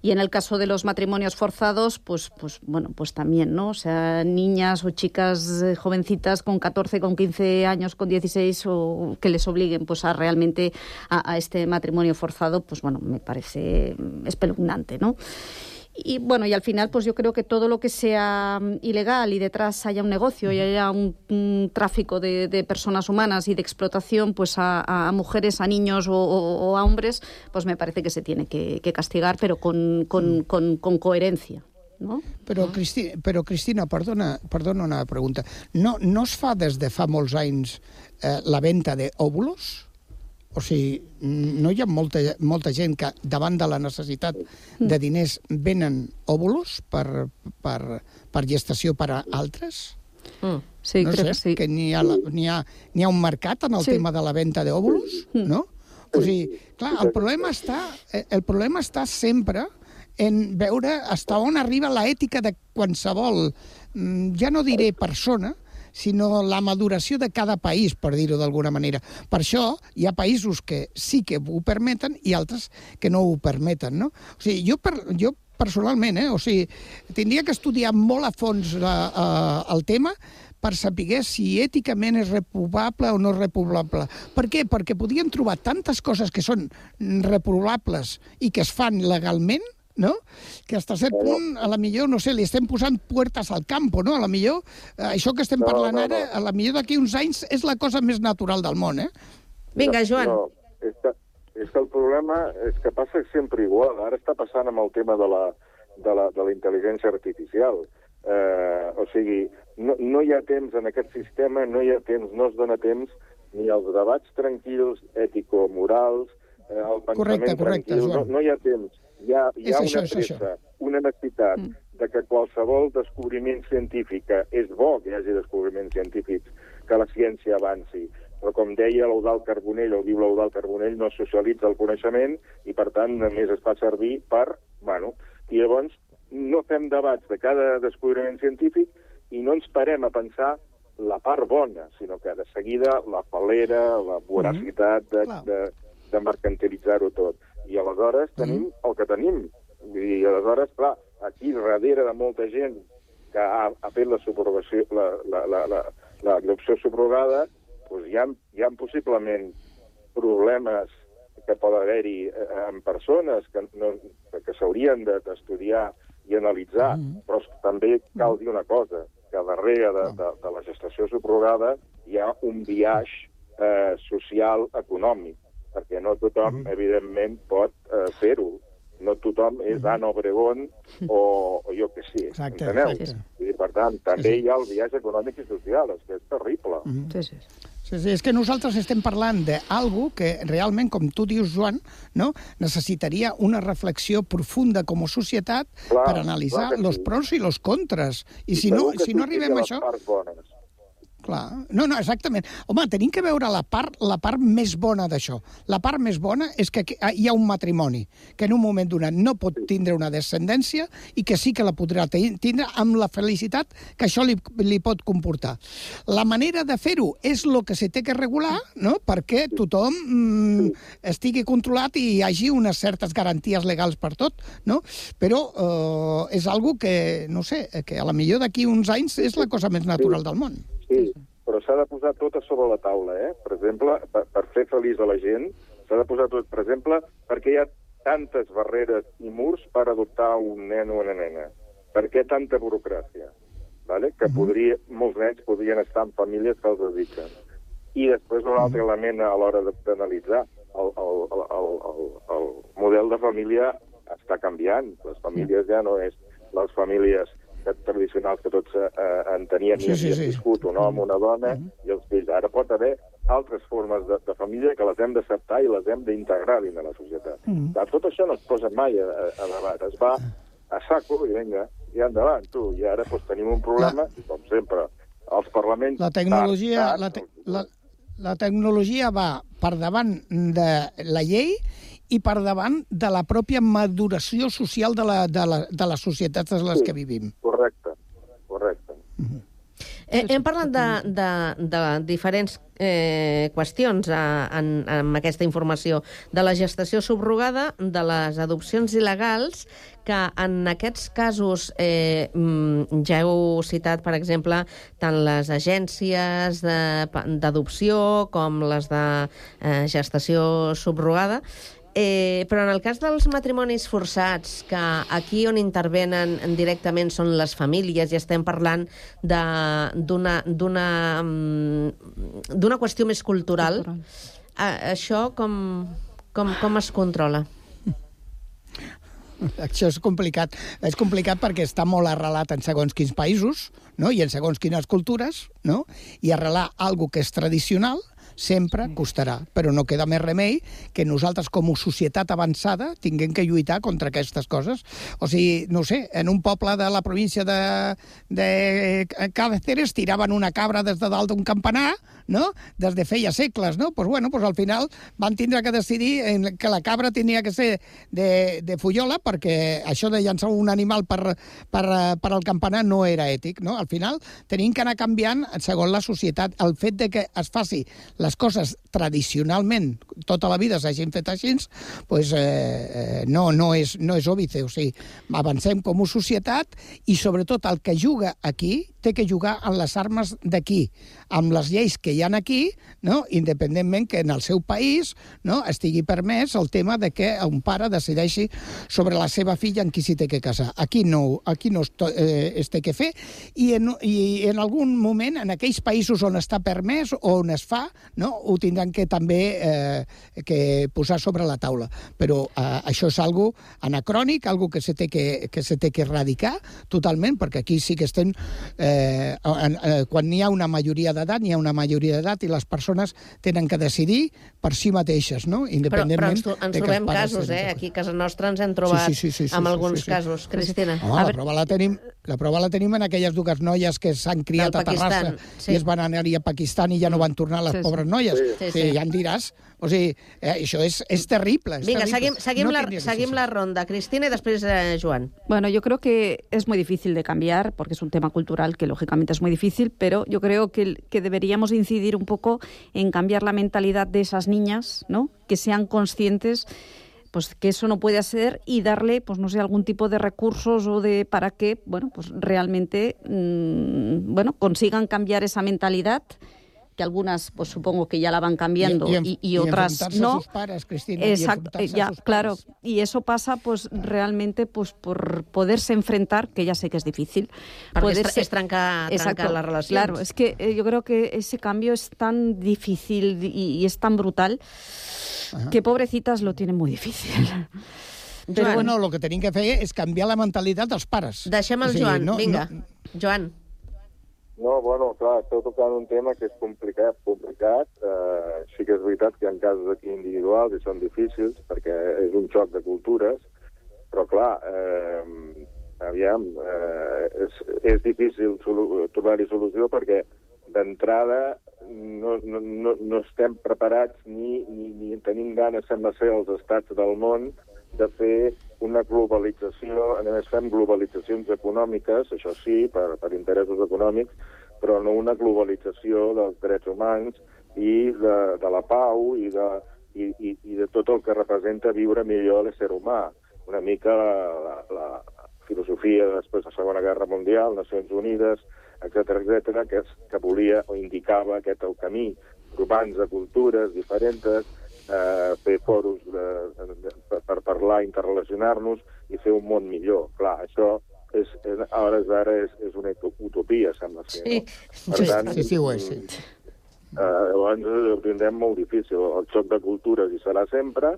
y en el caso de los matrimonios forzados pues pues bueno, pues también, ¿no? O sea, niñas o chicas eh, jovencitas con 14, con 15 años, con 16 o que les obliguen pues a realmente a, a este matrimonio forzado, pues bueno, me parece mm, espeluznante, ¿no? Y bueno, y al final, pues yo creo que todo lo que sea mm, ilegal y detrás haya un negocio y haya un, un tráfico de, de personas humanas y de explotación, pues a, a mujeres, a niños o, o- o a hombres, pues me parece que se tiene que, que castigar, pero con, con, con, con coherencia. No? Però, Cristi, però Cristina, perdona, perdona una pregunta. No, no es fa des de fa molts anys eh, la venda d'òvulos? O sigui, no hi ha molta, molta gent que davant de la necessitat de diners venen òvulos per, per, per gestació per a altres? Mm. Sí, no creo sé, que sí. que n'hi ha, n'hi ha, n'hi ha un mercat en el Sí. tema de la venda d'òvulos, no? O sigui, clar, el problema està, eh, el problema està sempre en veure fins on arriba la ètica de qualsevol, mm, ja no diré persona, sinó la maduració de cada país, per dir-ho d'alguna manera. Per això hi ha països que sí que ho permeten i altres que no ho permeten, no? O sigui, jo, per, jo personalment, eh, o sigui, tindria que estudiar molt a fons la, eh, el tema per saber si èticament és reprovable o no reprovable. Per què? Perquè podíem trobar tantes coses que són reprovables i que es fan legalment, no? Que hasta cert punt, a la millor, no sé, li estem posant puertes al campo, no? A la millor, eh, això que estem No, parlant no, ara, no. a la millor d'aquí uns anys és la cosa més natural del món, eh? Vinga, Joan. No, és que, és que el problema és que passa sempre igual. Ara està passant amb el tema de la, de la, de la intel·ligència artificial. Eh, o sigui, no, no hi ha temps en aquest sistema, no hi ha temps, no es dona temps ni als debats tranquils, ètico-morals, eh, el pensament Correcte, correcte, tranquil, no, Joan. no hi ha temps. Hi ha, hi ha això, una pressa, una necessitat mm. de que qualsevol descobriment científic, que és bo que hi hagi descobriments científics, que la ciència avanci, però com deia l'Eudal Carbonell, o diu l'Eudal Carbonell, no socialitza el coneixement i, per tant, només es fa servir per... Bueno, I llavors no fem debats de cada descobriment científic i no ens parem a pensar la part bona, sinó que de seguida la falera, la voracitat de, de, de mercantilitzar-ho tot. I aleshores tenim el que tenim. I aleshores, clar, aquí darrere de molta gent que ha, ha fet la subrogació, la, la, la, la, l'adopció subrogada, doncs hi ha, hi ha possiblement problemes que pot haver-hi eh, en persones que, no, que s'haurien de- d'estudiar i analitzar, però també cal dir una cosa, que darrere de, de, de la gestació subrogada hi ha un viatge eh, social econòmic, perquè no tothom, evidentment, pot eh, fer-ho. No tothom és Anna Obregón o, o jo què sé, Exacte, enteneu? exacte. Dir, per tant, també hi ha el viatge econòmic i social, és que és terrible. Sí, sí. Sí, sí, és que nosaltres estem parlant d'algo que realment, com tu dius, Joan, no? necessitaria una reflexió profunda com a societat Clar, per analitzar que els sí. pros i els contres. I, si no, que si no sí que arribem a les això... parts bones. Clar. No, no, exactament. Home, tenim que veure la part, la part més bona d'això. La part més bona és que aquí- hi ha un matrimoni que en un moment donat no pot tindre una descendència i que sí que la podrà tindre amb la felicitat que això li, li pot comportar. La manera de fer-ho és el que se té que regular, no?, perquè tothom mm, estigui controlat i hi hagi unes certes garanties legals per tot, no? Però eh, és algo que, no sé, que a la millor d'aquí uns anys és la cosa més natural del món. Sí, però s'ha de posar tot a sobre la taula, eh? Per exemple, per, per fer feliç a la gent, s'ha de posar tot, per exemple, perquè hi ha tantes barreres i murs per adoptar un nen o una nena. Per què tanta burocràcia? Vale? Que podria, molts nens podrien estar en famílies que els desitgen. I després un altre element a l'hora de- d'analitzar. El, el, el, el, el, el model de família està canviant. Les famílies ja no és les famílies tradicionals que tots eh, en tenien Sí, i sí, havien sí. viscut, un home, una dona i els fills. Ara pot haver altres formes de, de família que les hem d'acceptar i les hem d'integrar dins de la societat. Mm. Clar, Tot això no es posa mai a, a, debat. Es va a saco i vinga, i endavant, tu. I ara doncs, tenim un problema, i com sempre, els parlaments... La tecnologia, tard, la, tard, te la, la tecnologia va per davant de la llei i per davant de la pròpia maduració social de, la, de, la, de les societats en les que vivim. Correcte, correcte. Eh, hem parlat de, de, de diferents eh, qüestions a, en, amb aquesta informació. De la gestació subrogada, de les adopcions il·legals, que en aquests casos eh, mm, ja heu citat, per exemple, tant les agències de- d'adopció com les de eh, gestació subrogada, Eh, però en el cas dels matrimonis forçats, que aquí on intervenen directament són les famílies i estem parlant de- d'una d'una mm, d'una qüestió més cultural, eh, això com, com, com es controla? Això és complicat. És complicat perquè està molt arrelat en segons quins països no? i en segons quines cultures, no? i arrelar algo que és tradicional sempre costarà, però no queda més remei que nosaltres com a societat avançada tinguem que lluitar contra aquestes coses. O sigui, no sé, en un poble de la província de, de Cáceres tiraven una cabra des de dalt d'un campanar, no? des de feia segles, no? Pues bueno, pues al final van tindre que decidir que la cabra tenia que ser de, de fullola perquè això de llançar un animal per, per, per al campanar no era ètic, no? Al final tenim que anar canviant segons la societat. El fet de que es faci les coses tradicionalment, tota la vida s'hagin fet així, pues, eh, eh, no, no, és, no és òbice. O sigui, avancem com a societat i sobretot el que juga aquí té que jugar amb les armes d'aquí, amb les lleis que hi han aquí, no? independentment que en el seu país no? estigui permès el tema de que un pare decideixi sobre la seva filla en qui s'hi té que casar. Aquí no, aquí no es, to- eh, es té que fer i en, i en algun moment en aquells països on està permès o on es fa, no? ho tindran que també eh, que posar sobre la taula. Però eh, això és algo anacrònic, algo que se té que, que, se té que erradicar totalment, perquè aquí sí que estem... Eh, en, eh, quan hi ha una majoria d'edat, hi ha una majoria d'edat i les persones tenen que decidir per si mateixes, no? Però, però independentment ens, ens trobem casos, eh? Aquí a casa nostra ens hem trobat Sí, sí, sí, sí, sí, amb sí, alguns sí, sí. casos. Cristina. Home, la, prova la, tenim, la prova la tenim en aquelles dues noies que s'han criat Del a Terrassa Pakistan, sí. i es van anar-hi a Pakistan i ja no van tornar les Sí, sí. pobres noies. Sí, sí. sí, Sí. ja em diràs. O sigui, eh, això és, és terrible. És Vinga, terrible. seguim, seguim, no la, seguim la ronda. Cristina y después eh, Joan. Bueno, yo creo que es muy difícil de cambiar porque es un tema cultural que lógicamente es muy difícil, pero yo creo que, que deberíamos incidir un poco en cambiar la mentalidad de esas niñas, ¿no? Que sean conscientes pues que eso no puede ser y darle pues no sé algún tipo de recursos o de para que bueno pues realmente mm, bueno consigan cambiar esa mentalidad que algunas pues supongo que ya la van cambiando y, en- y y otras enfrentarse a no sus pares, Cristina, y Exacto, a ya, sus claro y eso pasa pues realmente pues por poderse enfrentar que ya sé que es difícil Perquè és, poderse- és trencar, Exacto, les relacions. Claro, es que eh, yo creo que ese cambio es tan difícil y, y es tan brutal que pobrecitas lo tienen muy difícil. Però bueno, el que tenim que fer és canviar la mentalitat dels pares. Deixem el O sigui, Joan, no- vinga. no- Joan. No, bueno, clar, esteu tocant un tema que és complicat, complicat. Eh, sí que és veritat que ha casos aquí individuals i són difícils perquè és un xoc de cultures, però clar, eh, aviam, eh, és, és difícil solu- trobar-hi solució perquè d'entrada no, no, no, no estem preparats ni, ni, ni tenim ganes, sembla ser, els estats del món de fer una globalització, a més fem globalitzacions econòmiques, això sí, per, per interessos econòmics, però no una globalització dels drets humans i de, de la pau i de, i, i, i de tot el que representa viure millor l'ésser humà. Una mica la, la, la filosofia després de la Segona Guerra Mundial, Nacions Unides, etc etc que, que volia o indicava aquest el camí, urbans de cultures diferents, eh, fer foros de, de, de, per, per parlar, interrelacionar-nos i fer un món millor. Clar, això és, és, a hores d'ara és, és una utopia, sembla ser. Sí. No? Sí, sí, sí, ho és, sí. Eh, llavors ho tindrem molt difícil. El xoc de cultures hi serà sempre,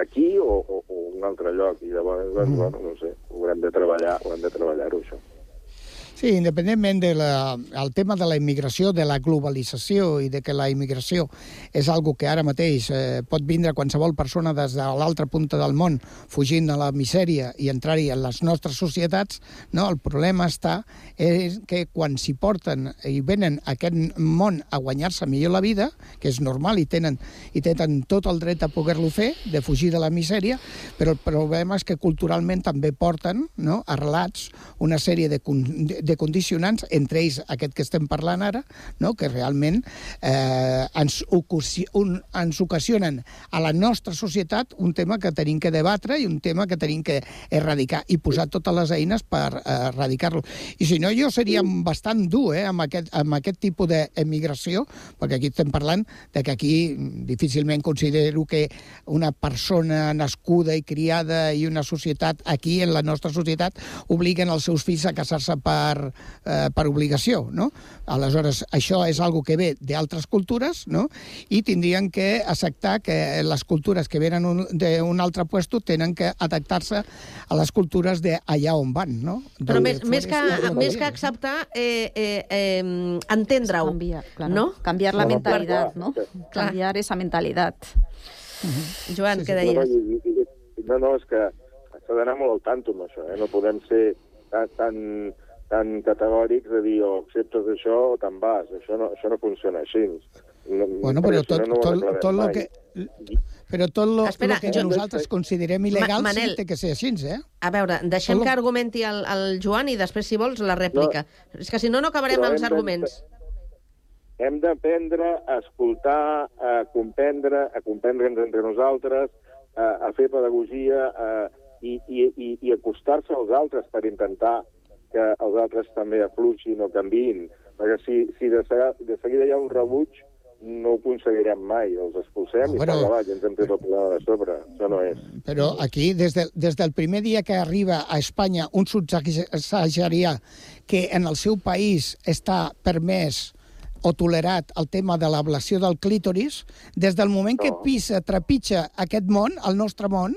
aquí o, o, o un altre lloc. I llavors, doncs, Mm. bueno, no sé, ho haurem de treballar, ho hem de treballar-ho, això. Sí, independentment del el tema de la immigració, de la globalització i de que la immigració és algo que ara mateix eh, pot vindre qualsevol persona des de l'altra punta del món fugint de la misèria i entrar-hi en les nostres societats, no? el problema està és que quan s'hi porten i venen a aquest món a guanyar-se millor la vida, que és normal i tenen, i tenen tot el dret a poder-lo fer, de fugir de la misèria, però el problema és que culturalment també porten no, arrelats una sèrie de, con de condicionants, entre ells aquest que estem parlant ara, no? que realment eh, ens, un, ens ocasionen a la nostra societat un tema que tenim que debatre i un tema que tenim que erradicar i posar totes les eines per eh, erradicar-lo. I si no, jo seria bastant dur eh, amb, aquest, amb aquest tipus d'emigració, perquè aquí estem parlant de que aquí difícilment considero que una persona nascuda i criada i una societat aquí, en la nostra societat, obliguen els seus fills a casar-se per, eh, per obligació, no? Aleshores, això és algo que ve d'altres cultures, no? I tindrien que acceptar que les cultures que venen d'un altre puesto tenen que adaptar-se a les cultures d'allà on van, no? Però Donde més, més, que, més que acceptar, eh, eh, eh, entendre-ho, claro. no? Cambiar la clar, ¿no? clar. Cambiar esa mentalidad. Joan, què No, deies? no, i- i- no, no, és que s'ha d'anar molt al tanto amb això, eh? no podem ser tan, tan, tan categòrics de dir o acceptes això o te'n vas. Això no, això no funciona així. No, Bueno, però tot, no, no tot, tot lo mai. que... Però tot lo, Espera, lo que jo- nosaltres considerem il·legal Ma- Manel. sí té que ser així, eh? A veure, deixem lo- que argumenti el, el Joan i després, si vols, la rèplica. És que si no, no acabarem amb els de- arguments. Hem d'aprendre a escoltar, a comprendre, a comprendre'ns entre nosaltres, a, a fer pedagogia a, i, i, i, i acostar-se als altres per intentar que els altres també afluixin o canviïn. Perquè si, si de, seguida, de seguida hi ha un rebuig, no ho aconseguirem mai. Els expulsem i Bueno. bueno, i ens hem tret el problema de sobre. Això no és. Però aquí, des, de, des del primer dia que arriba a Espanya un subsaharià que en el seu país està permès o tolerat el tema de l'ablació del clítoris, des del moment que pisa, trepitja aquest món, el nostre món,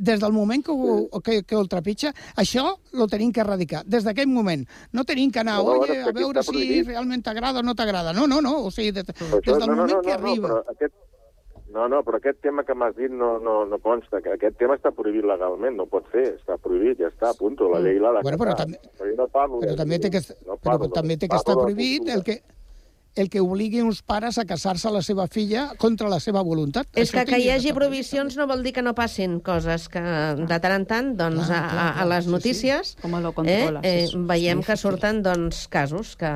des del moment que ho, que, que ho trepitja, això lo tenim que erradicar. Des d'aquell moment. No tenim que anar, No, no, oye, a veure si prohibit. realment t'agrada o no t'agrada. No, no, no. O sigui, des, Però des del no, no, moment no, que no, no, arriba... però aquest, no, no, però aquest tema que m'has dit no, no, no consta. que Aquest tema està prohibit legalment, no pot fer, està prohibit, ja està, punto. La llei l'ha de Bueno, però també- Però no parlo Però també té que, no però parlo també de- té que estar prohibit el que, el que obligui uns pares a casar-se a la seva filla contra la seva voluntat. És Això que que hi hagi prohibicions no vol dir que no passin coses que de tant en tant doncs, Clar, a, clar, a, a clar, les sí, sí. notícies Com lo eh, controlas, eh, eso. veiem Sí, que sí, surten doncs, casos que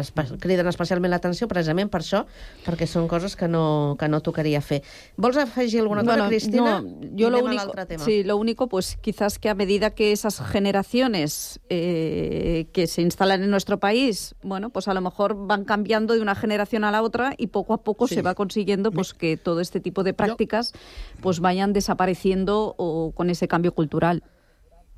espe criden especialment l'atenció precisament per això, perquè són coses que no, que no tocaria fer. Vols afegir alguna cosa, Bueno, Cristina? no, yo lo único, tema. sí, lo único, pues quizás que a medida que esas generaciones eh, que se instalan en nuestro país, bueno, pues a lo mejor van cambiando de una generación a la otra y poco a poco Sí. se va consiguiendo pues que todo este tipo de prácticas pues vayan desapareciendo o con ese cambio cultural.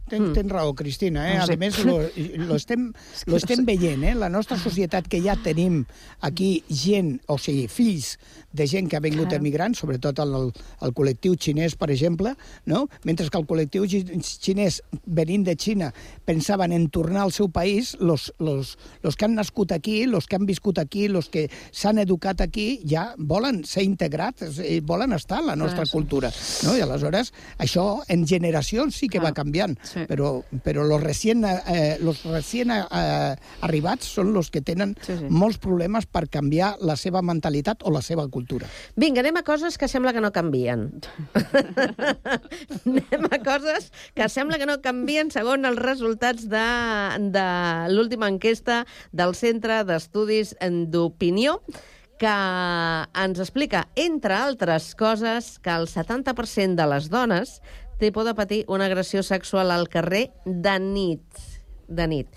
Tens, tens raó, Cristina. Eh? No a sé. més, lo, lo estem, que lo no estem sé. veient, eh? La nostra societat, que ja tenim aquí gent, o sigui, fills de gent que ha vingut Claro. emigrant, sobretot el, el, el col·lectiu xinès, per exemple, no? mentre que el col·lectiu xi- xinès venint de Xina pensaven en tornar al seu país, los, los, los que han nascut aquí, los que han viscut aquí, los que s'han educat aquí, ja volen ser integrats, eh, volen estar en la nostra Clar, sí. cultura. No? I aleshores, això en generacions sí que va canviant, Sí. però, però los recién, eh, los recién eh, arribats són los que tenen Sí, sí. molts problemes per canviar la seva mentalitat o la seva cultura. Vinga, anem a coses que sembla que no canvien. anem a coses que sembla que no canvien segons els resultats de, de l'última enquesta del Centre d'Estudis d'Opinió que ens explica, entre altres coses, que el 70% de les dones té por de patir una agressió sexual al carrer de nit. De nit.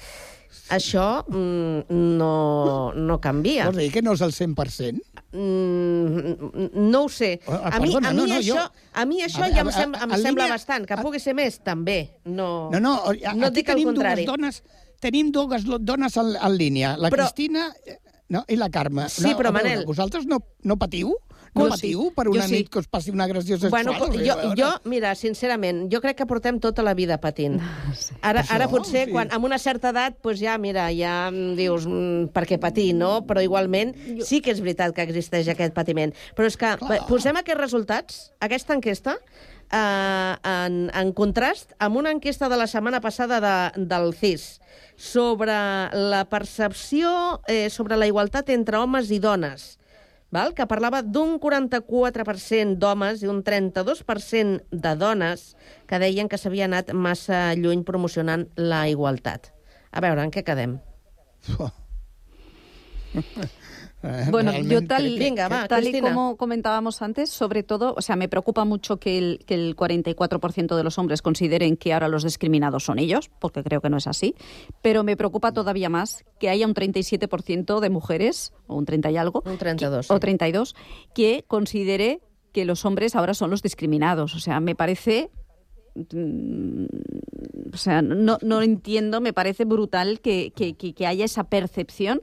Això mm, no, no canvia. Vols dir que no és el 100%? Mm, no ho sé. Ah, A mi, perdona, a mi no, no, això, jo- a mi això A- ja a- em, sem a- em sembla línia- bastant. Que pugui ser més, també. No, No, no, a- no aquí tenim dues dones, tenim dues dones en, en línia, la Però- Cristina eh, no, i la Carme. Sí, no, però, a veure, Manel- Vosaltres no, no patiu? No Jo patiu sí, per jo una sí. nit que us passi una agressió sexual? Bueno, jo, veure. jo, mira, sincerament, jo crec que portem tota la vida patint. Ara, Això, ara potser, sí. quan, amb una certa edat, doncs ja, mira, ja dius, mm, per què patir, no? Però igualment sí que és veritat que existeix aquest patiment. Però és que Clar. posem aquests resultats, aquesta enquesta, eh, en, en contrast amb una enquesta de la setmana passada de, del CIS sobre la percepció eh, sobre la igualtat entre homes i dones val? que parlava d'un 44% d'homes i un 32% de dones que deien que s'havia anat massa lluny promocionant la igualtat. A veure, en què quedem? Eh, Bueno, yo tal, que- Venga, va, tal y como comentábamos antes, sobre todo, o sea, me preocupa mucho que el, que el 44% de los hombres consideren que ahora los discriminados son ellos, porque creo que no es así, pero me preocupa todavía más que haya un 37% de mujeres, o un 30 y algo, Un 32. o 32, que considere que los hombres ahora son los discriminados. O sea, me parece mm, o sea, no, no entiendo, me parece brutal que, que- que- que haya esa percepción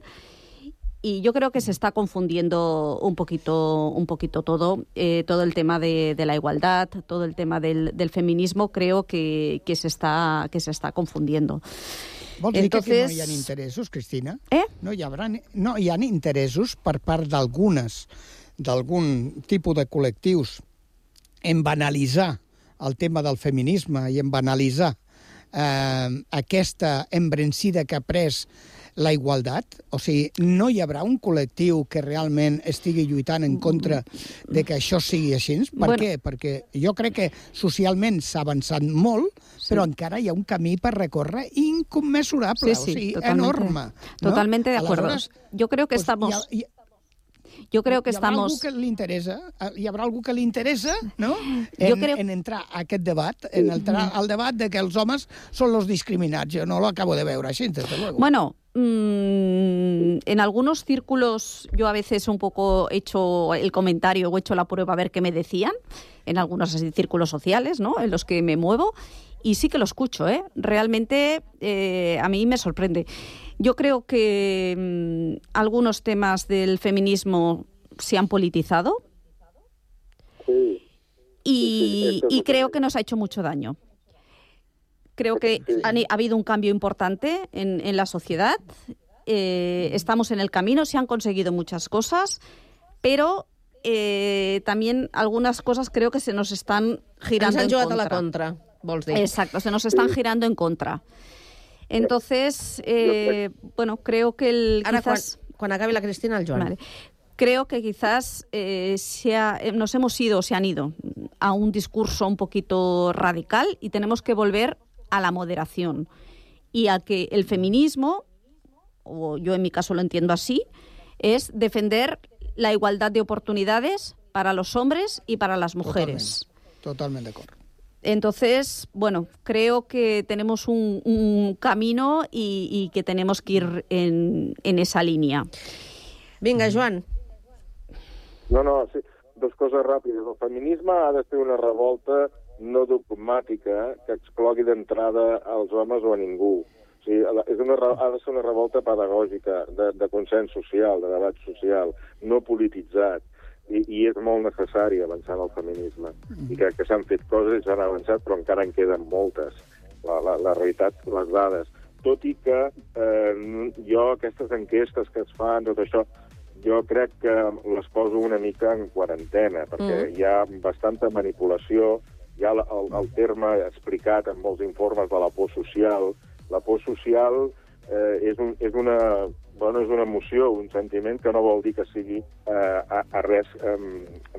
y yo creo que se está confundiendo un poquito, un poquito todo, eh, todo el tema de, de la igualdad, todo el tema del, del feminismo, creo que, que se está, que se está confundiendo. Vols dir que aquí no hi ha Entonces- interessos, Cristina? Eh? No hi, haurà, no hi ha interessos per part d'algunes, d'algun tipus de col·lectius en banalitzar el tema del feminisme i en banalitzar eh, aquesta embrencida que ha pres la igualtat? O sigui, no hi haurà un col·lectiu que realment estigui lluitant en contra de que això sigui així? Per Bueno. què? Perquè jo crec que socialment s'ha avançat molt, sí. però encara hi ha un camí per recórrer incommensurable, Sí, sí, o sigui, totalmente. enorme. ¿no? Totalmente de acuerdo. Aleshores, Yo creo que pues, estamos... hi ha- hi- Yo creo que hi habrà estamos... algú que li interessa, eh, hi haurà algú que li interessa, no?, Jo en, creo- en entrar a aquest debat, en entrar al debat de que els homes són los discriminats. Jo no lo acabo de veure així, desde luego. Bueno, mm, en algunos círculos yo a veces un poco he hecho el comentario o he hecho la prueba a ver qué me decían, en algunos así círculos sociales, ¿no? En los que me muevo, y sí que lo escucho, ¿eh? Realmente eh, a mí me sorprende. Yo creo que mm, algunos temas del feminismo se han politizado y, y creo que nos ha hecho mucho daño. Creo que han- ha habido un cambio importante en, en la sociedad. eh, estamos en el camino, se han conseguido muchas cosas, pero eh, también algunas cosas creo que se nos están girando Ens en jugat a contra. la contra, vols dir. Exacto, se nos están girando en contra. Entonces, eh, bueno, creo que el Ara, quizás... quan, quan acabi la Cristina, el Joan. Vale. Creo que quizás eh, se ha- eh, nos hemos ido, se han ido a un discurso un poquito radical y tenemos que volver a la moderación y a que el feminismo, o yo en mi caso lo entiendo así, es defender la igualdad de oportunidades para los hombres y para las mujeres. Totalment d'acord. Entonces, bueno, creo que tenemos un, un camino y, y que tenemos que ir en, en esa línea. Vinga, Joan. No, no, sí. Dos coses ràpides. El feminisme ha de ser una revolta no dogmàtica que exclogui d'entrada als homes o a ningú. O sigui, és una, ha de ser una revolta pedagògica, de, de consens social, de debat social, no polititzat. I, i és molt necessari avançar en el feminisme. I crec que s'han fet coses i s'han avançat, però encara en queden moltes. La, la, la realitat, les dades. Tot i que eh, jo, aquestes enquestes que es fan, tot això, jo crec que les poso una mica en quarantena, perquè Mm. hi ha bastanta manipulació, hi ha el, el, el terme explicat en molts informes de la por social. La por social eh, és, un, és, una, bueno, és una emoció, un sentiment que no vol dir que sigui eh, a, a res eh,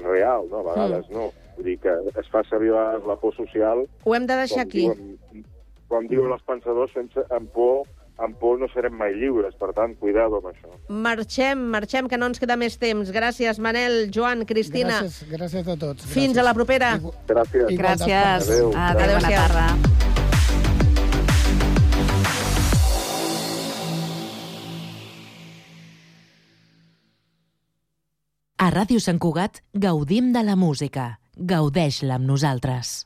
real, no? a vegades Mm. no. Vull dir que es fa servir a vegades la por social Ho hem de deixar com aquí. Diuen, com diuen els pensadors, sense, amb por, amb por no serem mai lliures. Per tant, cuidado amb això. Marxem, marxem, que no ens queda més temps. Gràcies, Manel, Joan, Cristina. Gràcies, gràcies a tots. Fins a la propera. Gràcies. Gràcies. Adéu. Adéu, bona Adéu-siau. tarda. A Ràdio Sant Cugat gaudim de la música. Gaudeix-la amb nosaltres.